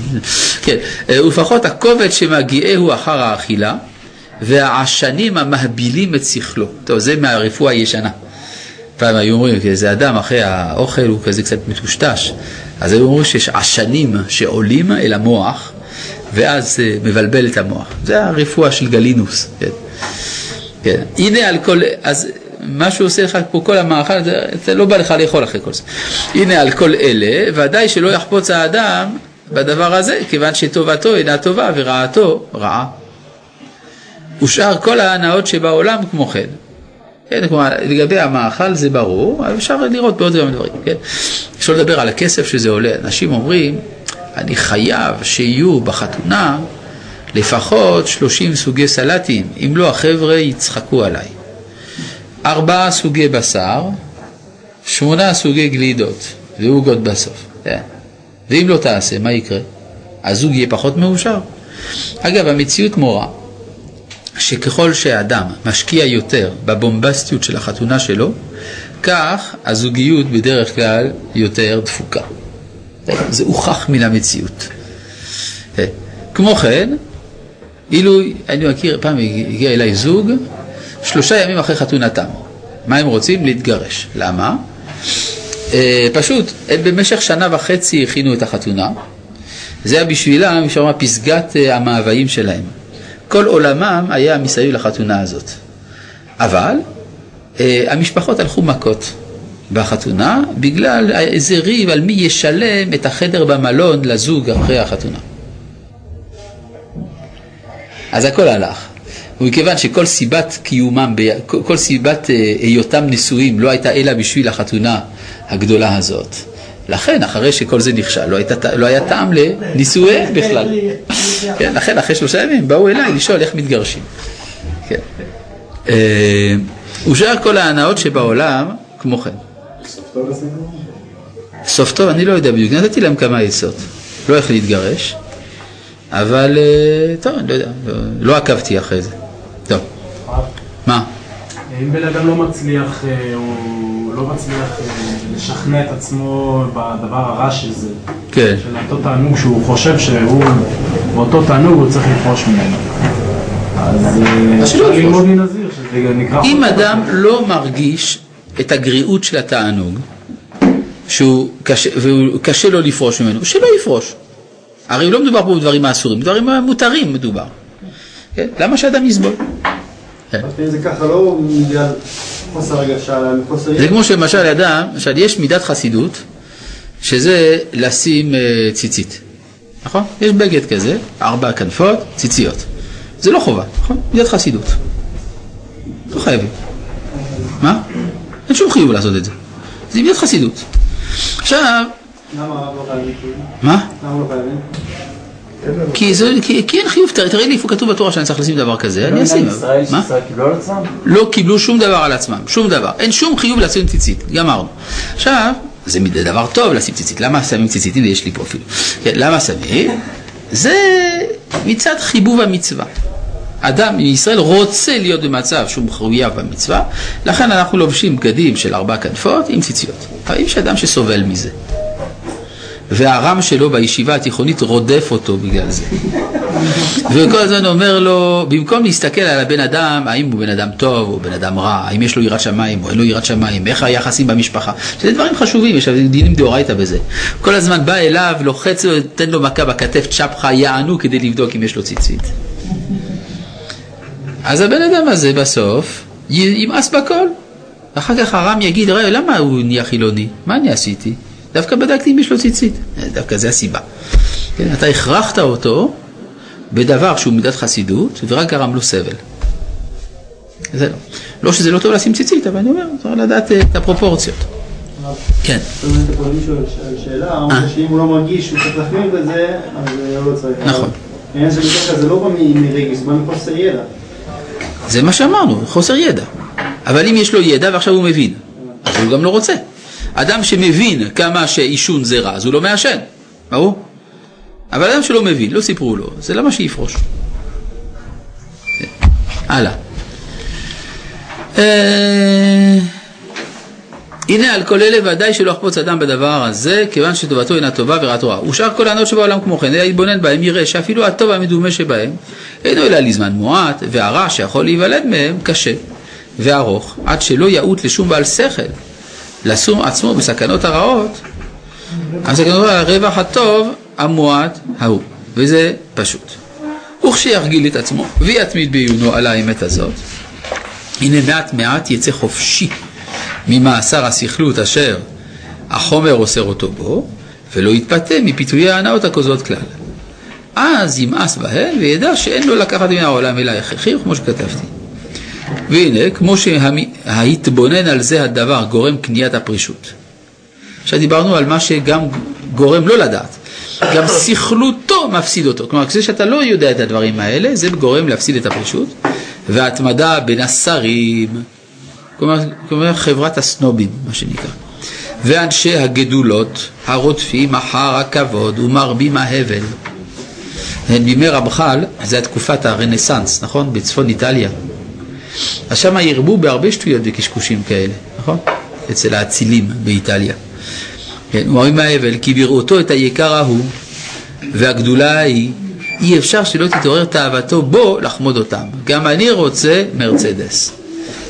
כן, אה, ולפחות הכובד שמגיעהו אחר האכילה, והעשנים המהבילים את שכלו. טוב, זה מהרפואה הישנה. פעם היו אומרים, איזה אדם אחרי האוכל הוא כזה קצת מטושטש, אז היו אומרים שיש עשנים שעולים אל המוח, ואז אה, מבלבל את המוח. זה הרפואה של גלינוס. כן. כן. הנה על כל, אז מה שהוא עושה לך פה כל המאכל, זה לא בא לך לאכול אחרי כל זה. הנה על כל אלה, ודאי שלא יחפוץ האדם בדבר הזה, כיוון שטובתו אינה טובה ורעתו רעה. ושאר כל ההנאות שבעולם כמו כן. כן, כלומר, לגבי המאכל זה ברור, אבל אפשר לראות בעוד כמה דברים, כן? אפשר לדבר על הכסף שזה עולה. אנשים אומרים, אני חייב שיהיו בחתונה לפחות 30 סוגי סלטים, אם לא החבר'ה יצחקו עליי. ארבעה סוגי בשר, שמונה סוגי גלידות ועוגות בסוף. כן. ואם לא תעשה, מה יקרה? הזוג יהיה פחות מאושר. אגב, המציאות מורה שככל שאדם משקיע יותר בבומבסטיות של החתונה שלו, כך הזוגיות בדרך כלל יותר דפוקה. זה הוכח מן המציאות. כמו כן, אילו, אני מכיר, פעם הגיע אליי זוג, שלושה ימים אחרי חתונתם. מה הם רוצים? להתגרש. למה? אה, פשוט, הם במשך שנה וחצי הכינו את החתונה. זה היה בשבילם, לומר, פסגת אה, המאוויים שלהם. כל עולמם היה מסביב לחתונה הזאת. אבל אה, המשפחות הלכו מכות בחתונה בגלל איזה ריב על מי ישלם את החדר במלון לזוג אחרי החתונה. אז הכל הלך. ומכיוון שכל סיבת קיומם, כל, סיבת אה, היותם נשואים לא הייתה אלא בשביל החתונה הגדולה הזאת, לכן, אחרי שכל זה נכשל, לא, הייתה, לא היה טעם לנישואיהם בכלל. כן, לכן, אחרי שלושה ימים באו אליי לשאול איך מתגרשים. כן. אה, ושאר כל ההנאות שבעולם, כמו כן. סוף טוב לסיפור? סוף טוב, אני לא יודע בדיוק, נתתי להם כמה עצות. לא איך להתגרש, אבל אה, טוב, אני לא יודע, לא, לא עקבתי אחרי זה. מה? אם בן אדם לא מצליח, אה, הוא לא מצליח אה, לשכנע את עצמו בדבר הרע של זה, כן. של אותו תענוג שהוא חושב שהוא, באותו תענוג הוא צריך לפרוש ממנו. אז אה, אפשר. ללמוד מנזיר, שזה נקרא... אם. אדם לא מרגיש את הגריעות של התענוג, שהוא קשה, והוא קשה לו לפרוש ממנו, שלא יפרוש. הרי לא מדובר פה בדברים האסורים, דברים מותרים מדובר. כן? למה שאדם יסבול? כן. זה ככה לא בגלל חוסר הרגשה, אלא מחוסר... זה כמו שלמשל אדם, למשל יש מידת חסידות, שזה לשים אה, ציצית, נכון? יש בגד כזה, ארבע כנפות, ציציות. זה לא חובה, נכון? מידת חסידות. לא חייבים. מה? אין שום חיוב לעשות את זה. זה מידת חסידות. עכשיו, למה הרב לא חייבים? מה? למה לא חייבים? כי, זה, כי, כי אין חיוב, תראה תראה לי איפה כתוב בתורה שאני צריך לשים דבר כזה, אני אשים. ישראל מה? קיבלו על עצמם? לא קיבלו שום דבר על עצמם, שום דבר. אין שום חיוב לשים ציצית, גמרנו. עכשיו, זה דבר טוב לשים ציצית. למה שמים ציצית? הנה, יש לי פה אפילו. כן, למה שמים? זה מצד חיבוב המצווה. אדם מישראל רוצה להיות במצב שהוא מחויב במצווה, לכן אנחנו לובשים בגדים של ארבע כנפות עם ציציות. אבל יש אדם שסובל מזה. והרם שלו בישיבה התיכונית רודף אותו בגלל זה. וכל הזמן אומר לו, במקום להסתכל על הבן אדם, האם הוא בן אדם טוב או בן אדם רע, האם יש לו יראת שמיים או אין לו יראת שמיים, איך היחסים במשפחה, שזה דברים חשובים, יש דינים דאורייתא בזה. כל הזמן בא אליו, לוחץ לו, תן לו מכה בכתף, צ'פחה, יענו כדי לבדוק אם יש לו ציצית. אז הבן אדם הזה בסוף ימאס בכל. אחר כך הרם יגיד, ראה, למה הוא נהיה חילוני? מה אני עשיתי? דווקא בדקתי אם יש לו ציצית. אה, דווקא זה הסיבה. כן, אתה הכרחת אותו בדבר שהוא מידת חסידות, ורק גרם לו סבל. זה לא. לא שזה לא טוב לשים ציצית, אבל אני אומר, צריך לדעת אה, את הפרופורציות. כן. שאם הוא לא מרגיש שהוא צריך להחמיר בזה, אז לא צריך. נכון. העניין של בדרך כלל זה לא בא מרגש, זה בא מחוסר ידע. זה מה שאמרנו, חוסר ידע. אבל אם יש לו ידע ועכשיו הוא מבין, אז הוא גם לא רוצה. אדם שמבין כמה שעישון זה רע, אז הוא לא מעשן, ברור? אבל אדם שלא מבין, לא סיפרו לו, זה למה שיפרוש. הלאה. אה, הנה על כל אלה ודאי שלא יחפוץ אדם בדבר הזה, כיוון שטובתו אינה טובה ורעתו רעה. ושאר כל הענות שבעולם כמו כן, אלא יתבונן בהם, יראה שאפילו הטוב המדומה שבהם, אינו אלא לזמן מועט, והרע שיכול להיוולד מהם קשה וארוך, עד שלא יעוט לשום בעל שכל, לשום עצמו בסכנות הרעות, הסכנות הרווח הטוב המועט ההוא, וזה פשוט. וכשירגיל את עצמו ויתמיד בעיונו על האמת הזאת, הנה מעט מעט יצא חופשי ממאסר הסכלות אשר החומר אוסר אותו בו, ולא יתפתה מפיתויי ההנאות הכוזות כלל. אז ימאס בהן וידע שאין לו לקחת מן העולם אלא הכרחי, כמו שכתבתי. והנה, כמו שההתבונן על זה הדבר גורם קניית הפרישות. עכשיו דיברנו על מה שגם גורם לא לדעת, גם סכלותו מפסיד אותו. כלומר, כזה שאתה לא יודע את הדברים האלה, זה גורם להפסיד את הפרישות, וההתמדה בין השרים, כלומר, כלומר חברת הסנובים, מה שנקרא, ואנשי הגדולות הרודפים אחר הכבוד ומרבים ההבל. בימי רמח"ל, זה תקופת הרנסאנס, נכון? בצפון איטליה. אז שם ירבו בהרבה שטויות וקשקושים כאלה, נכון? אצל האצילים באיטליה. כן, אומרים ההבל, כי בראותו את היקר ההוא והגדולה ההיא, אי אפשר שלא תתעורר תאוותו בו לחמוד אותם. גם אני רוצה מרצדס.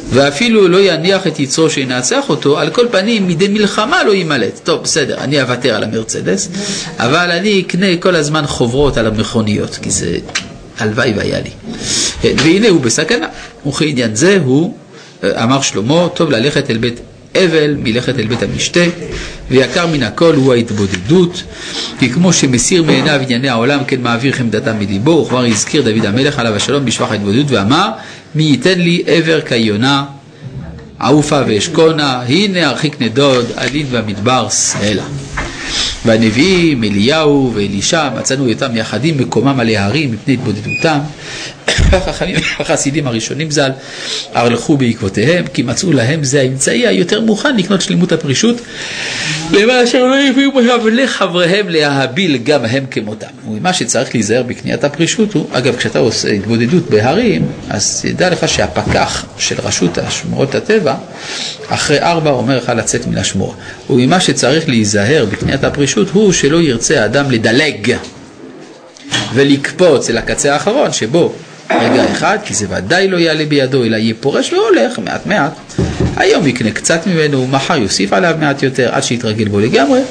ואפילו לא יניח את יצרו שינצח אותו, על כל פנים מדי מלחמה לא יימלט. טוב, בסדר, אני אוותר על המרצדס, אבל אני אקנה כל הזמן חוברות על המכוניות, כי זה הלוואי והיה לי. והנה הוא בסכנה, וכעניין זה הוא, אמר שלמה, טוב ללכת אל בית אבל מלכת אל בית המשתה, ויקר מן הכל הוא ההתבודדות, כי כמו שמסיר מעיניו ענייני העולם, כן מעביר חמדתם מליבו, וכבר הזכיר דוד המלך עליו השלום בשבח ההתבודדות, ואמר, מי ייתן לי עבר כיונה, עופה ואשכונה, הנה הרחיק נדוד, עלין במדבר סלע. והנביאים אליהו ואלישע מצאנו אותם יחדים מקומם על ההרים מפני התבודדותם. החכמים והחסידים הראשונים ז"ל הלכו בעקבותיהם כי מצאו להם זה האמצעי היותר מוכן לקנות שלמות הפרישות למען אשר לא יביאו מהם לחבריהם להביל גם הם כמותם. ומה שצריך להיזהר בקניית הפרישות הוא, אגב כשאתה עושה התבודדות בהרים אז תדע לך שהפקח של רשות השמורות הטבע אחרי ארבע אומר לך לצאת מן השמורה. וממה שצריך להיזהר בקניית הפרישות הוא שלא ירצה האדם לדלג ולקפוץ אל הקצה האחרון שבו רגע אחד, כי זה ודאי לא יעלה בידו, אלא יהיה פורש והולך מעט מעט. היום יקנה קצת ממנו, מחר יוסיף עליו מעט יותר, עד שיתרגל בו לגמרי,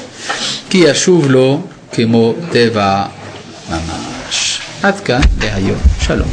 כי ישוב לו כמו טבע ממש. עד כאן להיום. שלום.